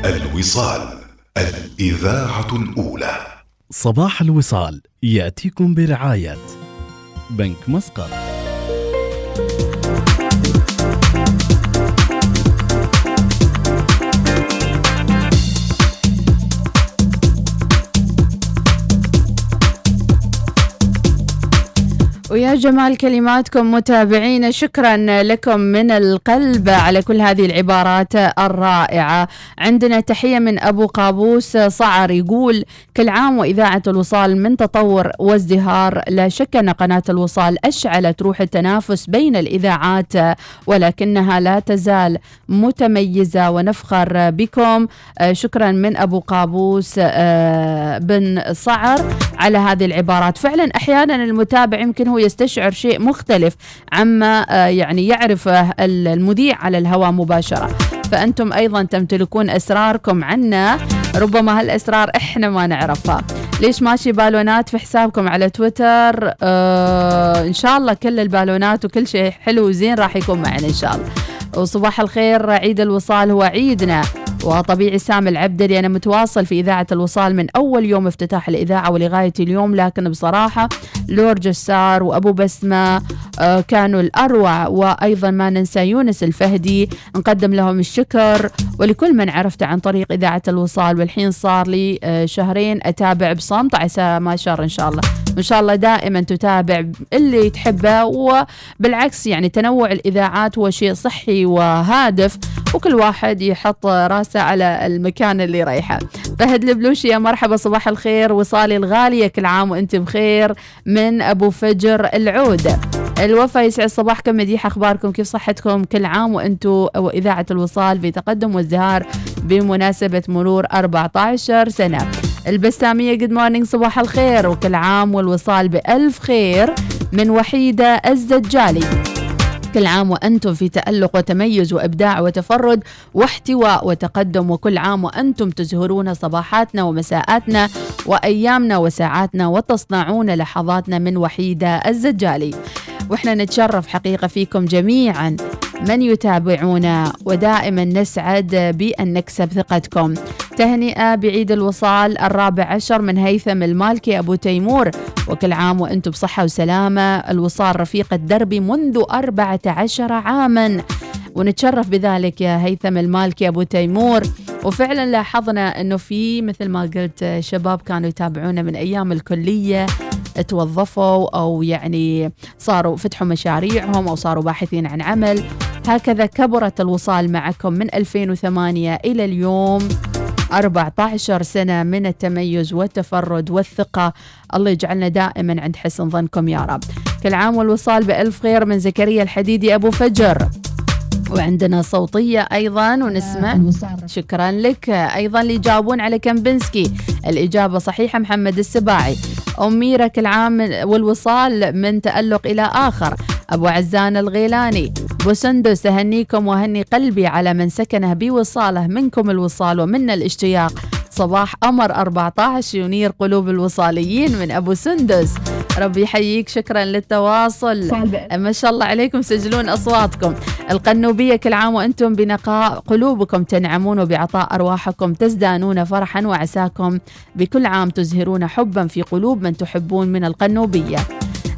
الوصال الإذاعة الأولى. صباح الوصال يأتيكم برعاية بنك مسقط. ويا جمال كلماتكم متابعينا شكرا لكم من القلب على كل هذه العبارات الرائعة. عندنا تحية من أبو قابوس صعر يقول كل عام وإذاعة الوصال من تطور وازدهار. لا شك أن قناة الوصال أشعلت روح التنافس بين الإذاعات ولكنها لا تزال متميزة ونفخر بكم. شكرا من أبو قابوس بن صعر على هذه العبارات. فعلا أحيانا المتابع يمكن هو يستشعر شيء مختلف عما يعني يعرفه المذيع على الهواء مباشرة. فأنتم أيضا تمتلكون أسراركم عنا. ربما هالأسرار إحنا ما نعرفها ليش ماشي بالونات في حسابكم على تويتر؟ آه إن شاء الله كل البالونات وكل شيء حلو وزين راح يكون معنا إن شاء الله. وصباح الخير عيد الوصال هو عيدنا. وطبيعي سام العبدلي أنا متواصل في إذاعة الوصال من أول يوم افتتاح الإذاعة ولغاية اليوم لكن بصراحة لور جسار وأبو بسمة آه كانوا الأروع وأيضا ما ننسى يونس الفهدي نقدم لهم الشكر. ولكل من عرفته عن طريق إذاعة الوصال والحين صار لي آه شهرين أتابع بصمت عسى ما شر إن شاء الله. إن شاء الله دائما تتابع اللي تحبه وبالعكس يعني تنوع الإذاعات هو شيء صحي وهادف. وكل واحد يحط راسه على المكان اللي رايحه فهد البلوشي يا مرحبا صباح الخير. وصالي الغالية كل عام وانت بخير. من أبو فجر العود. الوفا يسعد صباحكم مديحة أخباركم كيف صحتكم؟ كل عام وأنتم وإذاعة الوصال في تقدم وازدهار بمناسبة مرور 14 سنة. البسامية good morning صباح الخير. وكل عام والوصال بألف خير. من وحيدة الزجالي. كل عام وأنتم في تألق وتميز وإبداع وتفرد واحتواء وتقدم وكل عام وأنتم تزهرون صباحاتنا ومساءاتنا وأيامنا وساعاتنا وتصنعون لحظاتنا من وحيدة الزجالي. وإحنا نتشرف حقيقة فيكم جميعا. من يتابعونا ودائما نسعد بأن نكسب ثقتكم. تهنئة بعيد الوصال الرابع عشر من هيثم المالكي أبو تيمور. وكل عام وأنتم بصحة وسلامة. الوصال رفيق الدرب منذ أربعة عشر عاما. ونتشرف بذلك يا هيثم المالكي أبو تيمور. وفعلا لاحظنا أنه في مثل ما قلت شباب كانوا يتابعونا من أيام الكلية توظفوا أو يعني صاروا فتحوا مشاريعهم أو صاروا باحثين عن عمل. هكذا كبرت الوصال معكم من 2008 إلى اليوم. 14 سنة من التميز والتفرد والثقة. الله يجعلنا دائما عند حسن ظنكم يا رب. كل عام والوصال بألف خير من زكريا الحديدي أبو فجر. وعندنا صوتية أيضا ونسمع. شكرا لك. أيضا اللي يجاوبون على كمبنسكي. الإجابة صحيحة محمد السباعي. أميرة كل عام والوصال من تألق إلى آخر. أبو عزان الغيلاني. بوسندس أهنيكم وهني قلبي على من سكنه بوصاله. منكم الوصال ومنا الاشتياق. صباح قمر 14 ينير قلوب الوصاليين من أبو سندس. ربي يحييك شكرا للتواصل. ما شاء الله عليكم سجلون أصواتكم. القنوبية كل عام وأنتم بنقاء قلوبكم. تنعمون وبعطاء أرواحكم. تزدانون فرحا وعساكم. بكل عام تزهرون حبا في قلوب من تحبون من القنوبية.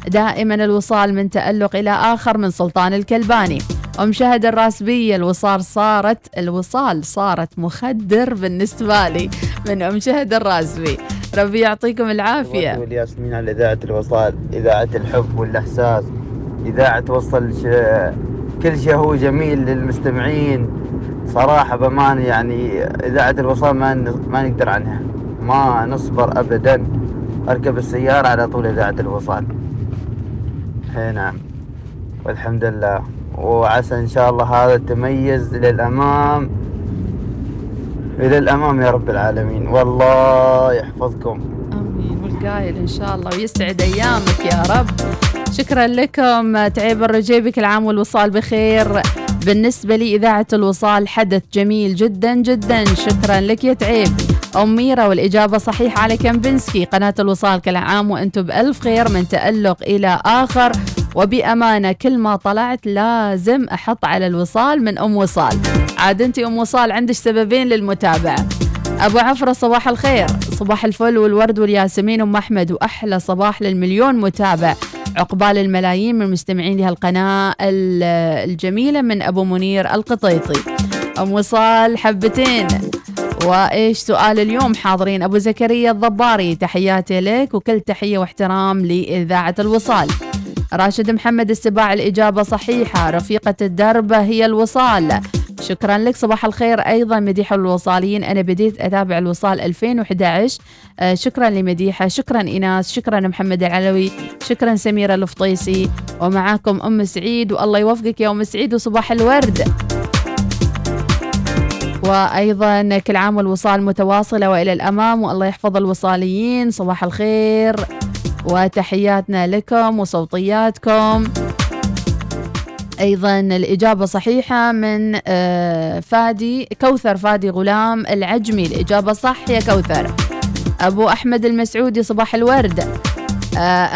دائما الوصال من تألق إلى آخر من سلطان الكلباني. أم شهد الراسبية الوصال صارت الوصال صارت مخدر بالنسبة لي من أم شهد الراسبي. ربي يعطيكم العافية. والياسمين على إذاعة الوصال إذاعة الحب والإحساس إذاعة توصل ش... كل شيء هو جميل للمستمعين. صراحة بأمان يعني إذاعة الوصال ما ن... ما نقدر عنها. ما نصبر أبدا. أركب السيارة على طول إذاعة الوصال. هي نعم. والحمد لله. وعسى إن شاء الله هذا التميز للأمام إلى الأمام يا رب العالمين. والله يحفظكم. آمين. والقايل إن شاء الله ويسعد أيامك يا رب. شكرا لكم تعيب الرجيبي كل عام والوصال بخير. بالنسبة لي إذاعة الوصال حدث جميل جدا جدا. شكرا لك يا تعيب. أميرة والإجابة صحيحة على كمبنسكي. قناة الوصال كل عام وأنتم بألف خير. من تألق إلى آخر. وبأمانة كل ما طلعت لازم أحط على الوصال من أم وصال. عاد أنت أم وصال عندك سببين للمتابعة. أبو عفرة صباح الخير. صباح الفل والورد والياسمين أم أحمد وأحلى صباح للمليون متابع. عقبال الملايين من مستمعين لهالقناة الجميلة من أبو منير القطيطي. أم وصال حبتين. وإيش سؤال اليوم حاضرين؟ أبو زكريا الضباري تحياتي لك وكل تحية واحترام لإذاعة الوصال. راشد محمد السباع الإجابة صحيحة. رفيقة الدرب هي الوصال. شكرا لك صباح الخير أيضا مديحه الوصاليين. أنا بديت أتابع الوصال 2011 آه شكرا لمديحة شكرا ايناس شكرا محمد العلوي شكرا سميرة الفطيسي. ومعاكم أم سعيد والله يوفقك يا أم سعيد وصباح الورد. وأيضا كل عام والوصال متواصلة وإلى الأمام والله يحفظ الوصاليين. صباح الخير. وتحياتنا لكم وصوتياتكم. أيضا الإجابة صحيحة من فادي كوثر فادي غلام العجمي. الإجابة صح يا كوثر. أبو أحمد المسعودي صباح الورد.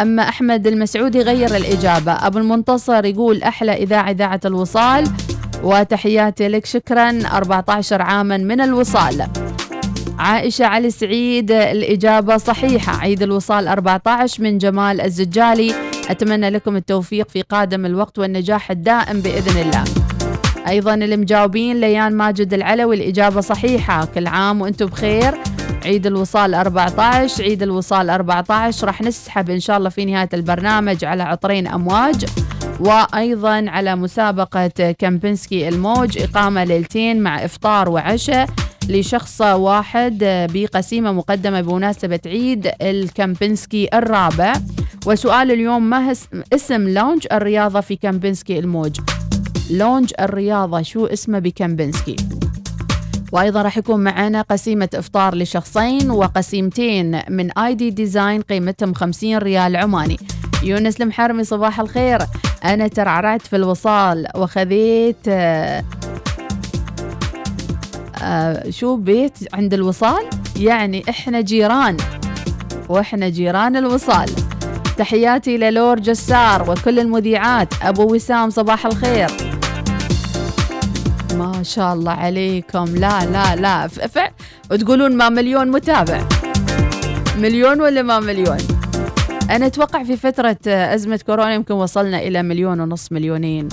أما أحمد المسعودي غير الإجابة. أبو المنتصر يقول أحلى إذاعة إذاعة الوصال. وتحياتي لك. شكرا. 14 عاما من الوصال. عائشة علي سعيد الإجابة صحيحة. عيد الوصال 14 من جمال الزجالي. أتمنى لكم التوفيق في قادم الوقت والنجاح الدائم بإذن الله. أيضا المجاوبين ليان ماجد العلوي الإجابة صحيحة. كل عام وأنتم بخير. عيد الوصال 14 عيد الوصال 14 راح نسحب إن شاء الله في نهاية البرنامج على عطرين أمواج. وأيضا على مسابقة كامبنسكي الموج إقامة ليلتين مع إفطار وعشاء لشخص واحد بقسيمة مقدمة بمناسبة عيد الكامبنسكي الرابع. وسؤال اليوم ما اسم lounge الرياضة في كامبنسكي الموج؟ lounge الرياضة شو اسمه بكامبنسكي وأيضا راح يكون معنا قسيمة إفطار لشخصين وقسيمتين من ID Design قيمتهم 50 ريال عماني. يونس المحرمي صباح الخير. أنا ترعرعت في الوصال وخذيت آه، آه، شو بيت عند الوصال؟ يعني إحنا جيران وإحنا جيران الوصال. تحياتي للور جسار وكل المذيعات. أبو وسام صباح الخير. ما شاء الله عليكم. لا لا لا. وتقولون ما مليون متابع. مليون ولا ما مليون؟ أنا أتوقع في فترة أزمة كورونا يمكن وصلنا إلى مليون ونص مليونين.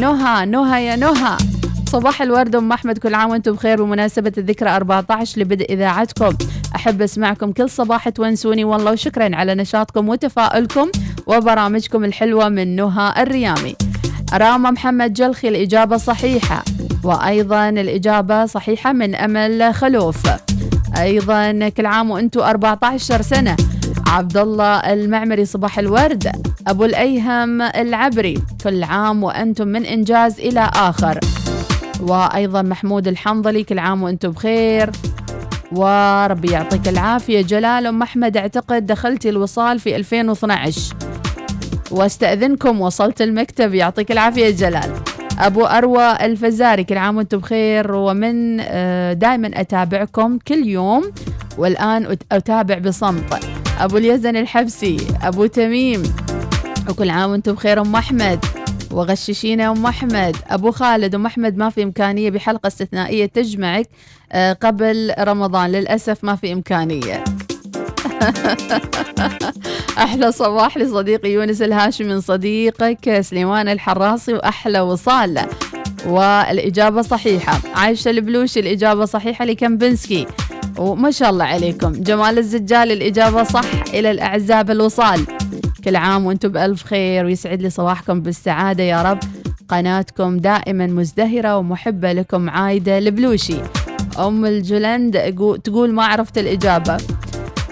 نهى نهى يا نهى. صباح الورد أم أحمد كل عام وأنتم بخير. بمناسبة الذكرى 14 لبدء إذاعتكم أحب أسمعكم كل صباح تونسوني. والله وشكرا على نشاطكم وتفاؤلكم وبرامجكم الحلوة من نهى الريامي. راما محمد جلخي الإجابة صحيحة. وأيضا الإجابة صحيحة من أمل خلوف. أيضا كل عام وأنتم 14 سنة. عبد الله المعمري صباح الورد أبو الأيهم العبري كل عام وأنتم من إنجاز إلى آخر. وأيضا محمود الحنظلي كل عام وأنتم بخير. وربي يعطيك العافية جلال أم أحمد أعتقد دخلتي الوصال في 2012 واستأذنكم وصلت المكتب يعطيك العافية جلال. أبو أروى الفزاري كل عام وأنتم بخير. ومن دائما أتابعكم كل يوم والآن أت- أتابع بصمت. أبو اليزن الحبسي أبو تميم. وكل عام وأنتم بخير أم أحمد. وغششينا أم أحمد. أبو خالد أم أحمد ما في إمكانية بحلقة استثنائية تجمعك آه، قبل رمضان. للأسف ما في إمكانية. أحلى صباح لصديقي يونس الهاشمي من صديقك سليمان الحراصي وأحلى وصال. والإجابة صحيحة. عايشة البلوشي الإجابة صحيحة لكمبنسكي. وما شاء الله عليكم. جمال الزجال الإجابة صح إلى الاعزاء بالوصال كل عام وأنتم بألف خير ويسعد لي صباحكم بالسعادة يا رب. قناتكم دائما مزدهرة ومحبة لكم عايدة البلوشي أم الجلند تقول ما عرفت الإجابة.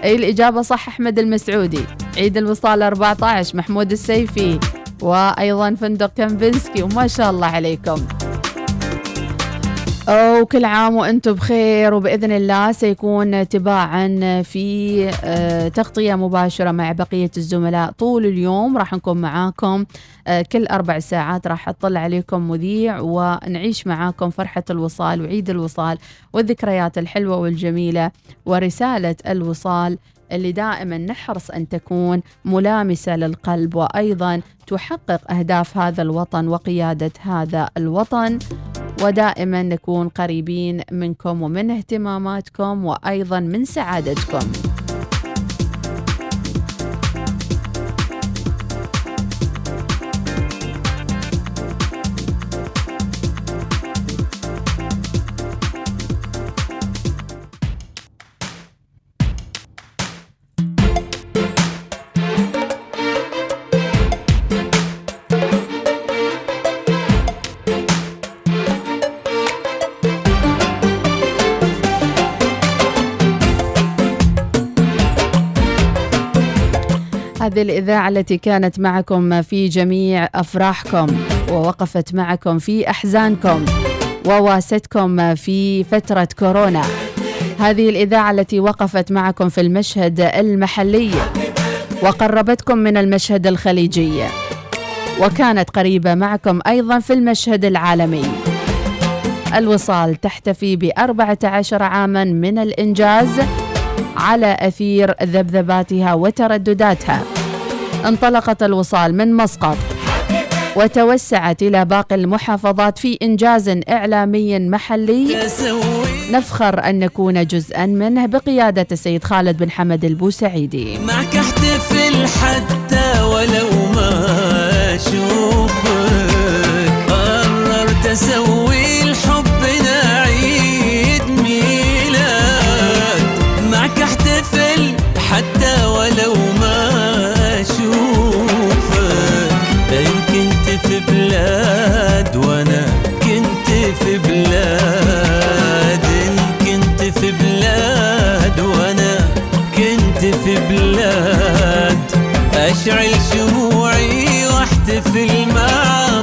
أي الإجابة صح أحمد المسعودي. عيد الوصال 14 محمود السيفي وأيضا فندق كمبنسكي وما شاء الله عليكم. وكل عام وأنتم بخير وبإذن الله سيكون تباعا في آه، تغطية مباشرة مع بقية الزملاء طول اليوم. راح نكون معاكم آه، كل أربع ساعات راح أطلع عليكم مذيع ونعيش معاكم فرحة الوصال وعيد الوصال والذكريات الحلوة والجميلة ورسالة الوصال اللي دائما نحرص أن تكون ملامسة للقلب وأيضا تحقق أهداف هذا الوطن وقيادة هذا الوطن. ودائما نكون قريبين منكم ومن اهتماماتكم وأيضا من سعادتكم. الإذاعة التي كانت معكم في جميع أفراحكم ووقفت معكم في أحزانكم وواستكم في فترة كورونا. هذه الإذاعة التي وقفت معكم في المشهد المحلي وقربتكم من المشهد الخليجي وكانت قريبة معكم أيضا في المشهد العالمي. الوصال تحتفي بأربعة عشر عاما من الإنجاز على أثير ذبذباتها وتردداتها. انطلقت الوصال من مسقط وتوسعت إلى باقي المحافظات في إنجاز إعلامي محلي. نفخر أن نكون جزءا منه بقيادة السيد خالد بن حمد البوسعيدي. معك احتفل حتى ولو في بلاد كنت في بلاد وأنا كنت في بلاد. أشعل شموعي وأحتفل مع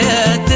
عسى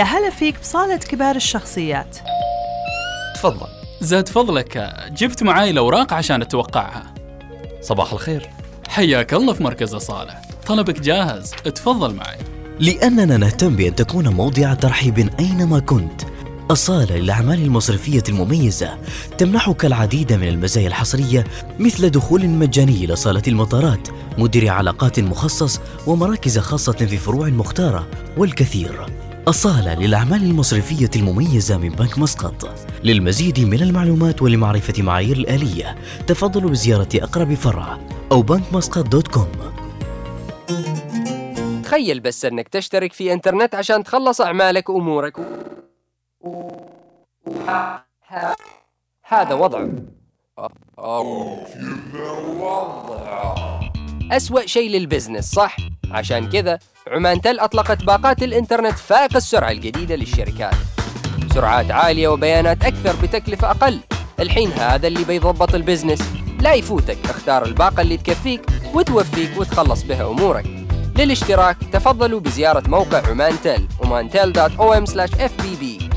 يا هلا فيك بصالة كبار الشخصيات. تفضل. زاد فضلك جبت معاي الأوراق عشان أتوقعها. صباح الخير. حياك الله في مركز أصالة. طلبك جاهز اتفضل معي. لأننا نهتم بأن تكون موضع ترحيب أينما كنت. أصالة للأعمال المصرفية المميزة. تمنحك العديد من المزايا الحصرية مثل دخول مجاني إلى صالة المطارات مدير علاقات مخصص ومراكز خاصة في فروع مختارة والكثير. أصالة للأعمال المصرفية المميزة من بنك مسقط. للمزيد من المعلومات ولمعرفة معايير الآلية تفضلوا بزيارة أقرب فرع أو بنك مسقط دوت كوم. تخيل بس أنك تشترك في إنترنت عشان تخلص أعمالك وأمورك. و... ه- هذا وضع. أسوأ شيء لل business صح؟ عشان كذا عمان تل أطلقت باقات الإنترنت فائق السرعة الجديدة للشركات. سرعات عالية وبيانات أكثر بتكلفة أقل. الحين هذا اللي بيضبط ال business. لا يفوتك اختار الباقة اللي تكفيك وتوفيك وتخلص بها أمورك. للاشتراك تفضلوا بزيارة موقع عمان تل omantel.om/fbb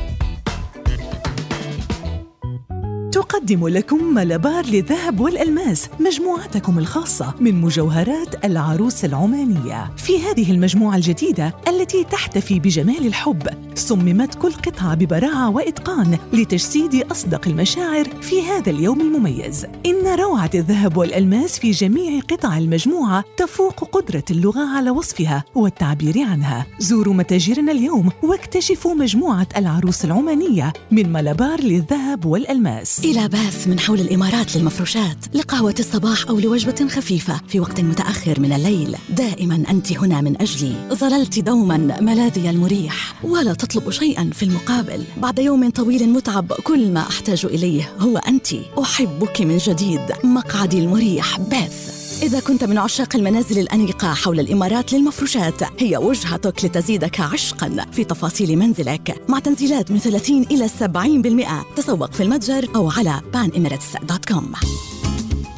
تقدم لكم ملابار للذهب والألماس مجموعتكم الخاصة من مجوهرات العروس العمانية. في هذه المجموعة الجديدة التي تحتفي بجمال الحب صممت كل قطعة ببراعة وإتقان لتجسيد أصدق المشاعر في هذا اليوم المميز. إن روعة الذهب والألماس في جميع قطع المجموعة تفوق قدرة اللغة على وصفها والتعبير عنها. زوروا متاجرنا اليوم واكتشفوا مجموعة العروس العمانية من ملابار للذهب والألماس. إلى باث من حول الإمارات للمفروشات لقهوة الصباح أو لوجبة خفيفة في وقت متأخر من الليل. دائما أنت هنا من أجلي. ظللت دوما ملاذي المريح ولا تطلب شيئا في المقابل. بعد يوم طويل متعب كل ما أحتاج إليه هو أنت. أحبك من جديد. مقعدي المريح باث. إذا كنت من عشاق المنازل الأنيقة حول الإمارات للمفروشات هي وجهتك لتزيدك عشقا في تفاصيل منزلك مع تنزيلات من 30 إلى 70% تسوق في المتجر أو على panemirates.com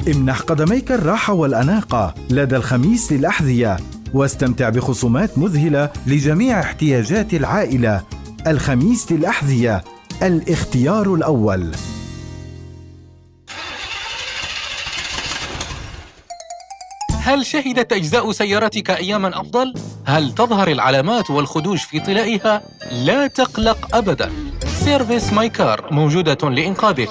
امنح قدميك الراحة والأناقة لدى الخميس للأحذية واستمتع بخصومات مذهلة لجميع احتياجات العائلة. الخميس للأحذية الاختيار الأول. هل شهدت أجزاء سيارتك أياماً أفضل؟ هل تظهر العلامات والخدوش في طلائها؟ لا تقلق أبداً Service My Car موجودة لإنقاذك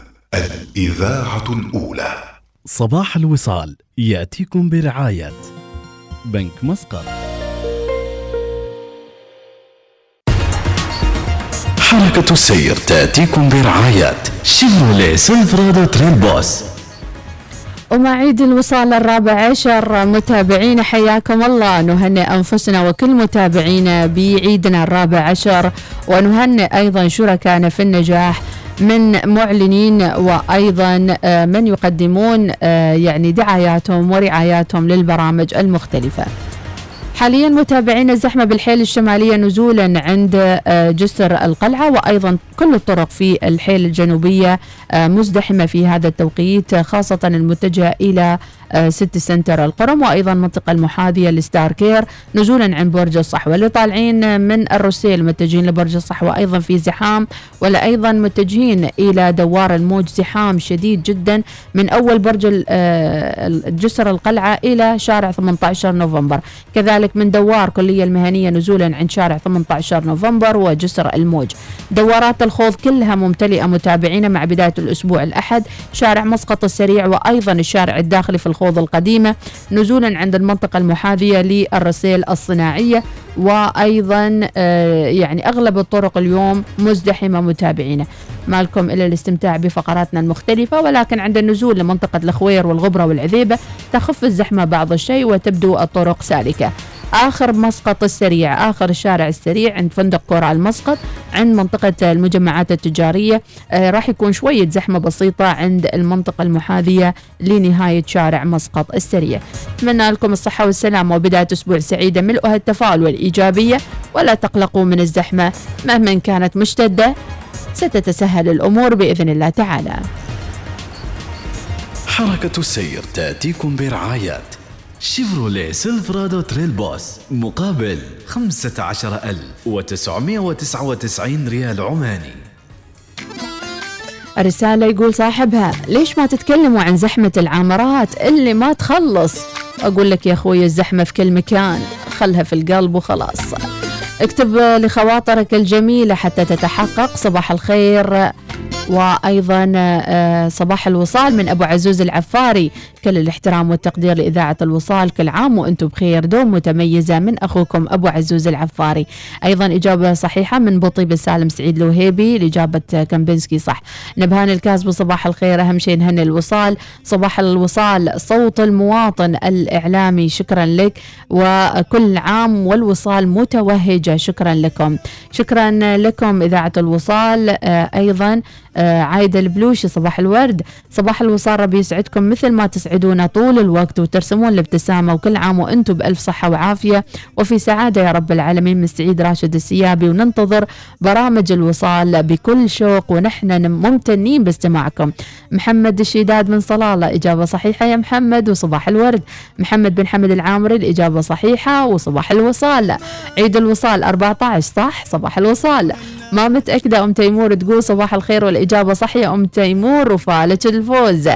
الإذاعة الأولى. صباح الوصال يأتيكم برعاية بنك مسقط. حركة السير تأتيكم برعاية شيفروليه Silverado Trail Boss. ومع عيد الوصال الرابع عشر متابعينا حياكم الله. نهنئ أنفسنا وكل متابعينا بعيدنا الرابع عشر ونهنئ أيضا شركائنا في النجاح. من معلنين وأيضا آه، من يقدمون آه، يعني دعاياتهم ورعاياتهم للبرامج المختلفة. حاليا متابعين الزحمة بالحيل الشمالية نزولا عند آه، جسر القلعة وأيضا كل الطرق في الحيل الجنوبية آه، مزدحمة في هذا التوقيت خاصة المتجهة إلى آه، سيتي سنتر القرم وأيضا المنطقة المحاذية ل Starcare نزولا عن برج الصحوة. اللي طالعين من الرسيل متجهين لبرج الصحوة أيضا في زحام ولا أيضا متجهين إلى دوار الموج. زحام شديد جدا من أول برج آه، جسر القلعة إلى شارع 18 نوفمبر. كذلك من دوار كلية المهنية نزولا عن شارع 18 نوفمبر وجسر الموج. دوارات الخوض كلها ممتلئة متابعينا مع بداية الأسبوع الأحد. شارع مسقط السريع وأيضا الشارع الداخلي في الخوض. القديمة نزولا عند المنطقة المحاذية للرسيل الصناعية وأيضا آه، يعني أغلب الطرق اليوم مزدحمة متابعينا. ما لكم إلا الاستمتاع بفقراتنا المختلفة ولكن عند النزول لمنطقة الخوير والغبرة والعذيبة تخف الزحمة بعض الشيء وتبدو الطرق سالكة. آخر مسقط السريع آخر الشارع السريع عند فندق كورال مسقط عند منطقة المجمعات التجارية. آه راح يكون شوية زحمة بسيطة عند المنطقة المحاذية لنهاية شارع مسقط السريع. أتمنى لكم الصحة والسلامة وبداية أسبوع سعيدة ملؤها التفاؤل والإيجابية. ولا تقلقوا من الزحمة مهما كانت مشتدة ستتسهل الأمور بإذن الله تعالى. حركة السير تأتيكم برعاية شيفروليه Silverado Trail Boss مقابل 15999 ريال عماني. الرسالة يقول صاحبها ليش ما تتكلموا عن زحمة العامرات اللي ما تخلص؟ أقول لك يا أخوي الزحمة في كل مكان خلها في القلب وخلاص. اكتب لخواطرك الجميلة حتى تتحقق صباح الخير وأيضا آه، صباح الوصال من أبو عزوز العفاري. كل الاحترام والتقدير لإذاعة الوصال. كل عام وأنتم بخير. دوم متميزة من أخوكم أبو عزوز العفاري. أيضا إجابة صحيحة من بطيب السالم سعيد لوهيبي الاجابه كامبنسكي صح. نبهان الكاسب صباح الخير. أهم شيء نهني الوصال. صباح الوصال صوت المواطن الإعلامي. شكرا لك. وكل عام والوصال متوهجة. شكرا لكم. شكرا لكم إذاعة الوصال. آه، أيضا آه، عايدة البلوشي صباح الورد. صباح الوصال ربي يسعدكم مثل ما تسعدونا طول الوقت وترسمون الابتسامة وكل عام وأنتم بألف صحة وعافية. وفي سعادة يا رب العالمين من سعيد راشد السيابي. وننتظر برامج الوصال بكل شوق ونحن ممتنين باستماعكم. محمد الشيداد من صلالة إجابة صحيحة يا محمد وصباح الورد. محمد بن حمد العامري الإجابة صحيحة وصباح الوصال. عيد الوصال 14 صح؟ صباح الوصال. ما متأكدة أم تيمور تقول صباح الخير والإجابة صحيحة. أم تيمور وفالك الفوز.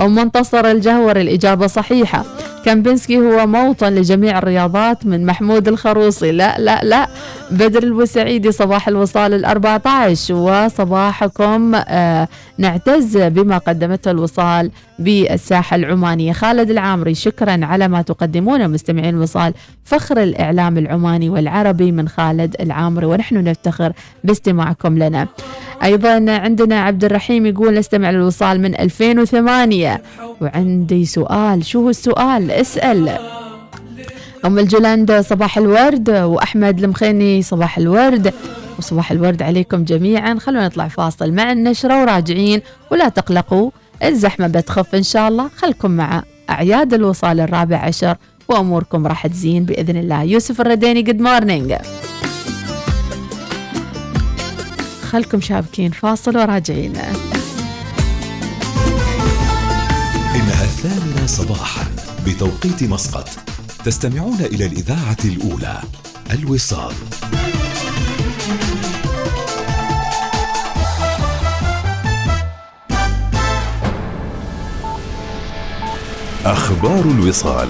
أم منتصر الجهور الإجابة صحيحة. كامبنسكي هو موطن لجميع الرياضات من محمود الخروصي. لا لا لا. بدر البوسعيدي صباح الوصال الأربعة عشر وصباحكم آه نعتز بما قدمته الوصال بالساحة العمانية. خالد العامري شكرا على ما تقدمونه مستمعين الوصال فخر الإعلام العماني والعربي من خالد العامري. ونحن نفتخر باستماعكم لنا. أيضا عندنا عبد الرحيم يقول نستمع للوصال من 2008 وعندي سؤال شو هو السؤال؟ اسأل أم الجلند صباح الورد وأحمد المخيني صباح الورد. وصباح الورد عليكم جميعا. خلونا نطلع فاصل مع النشرة وراجعين ولا تقلقوا. الزحمة بتخف إن شاء الله. خلكم مع أعياد الوصال الرابع عشر وأموركم راح تزين بإذن الله. يوسف الرديني good morning خلكم شابكين. فاصل وراجعين. إنها الثامنة صباحا. بتوقيت مسقط. تستمعون إلى الإذاعة الأولى الوصال. أخبار الوصال.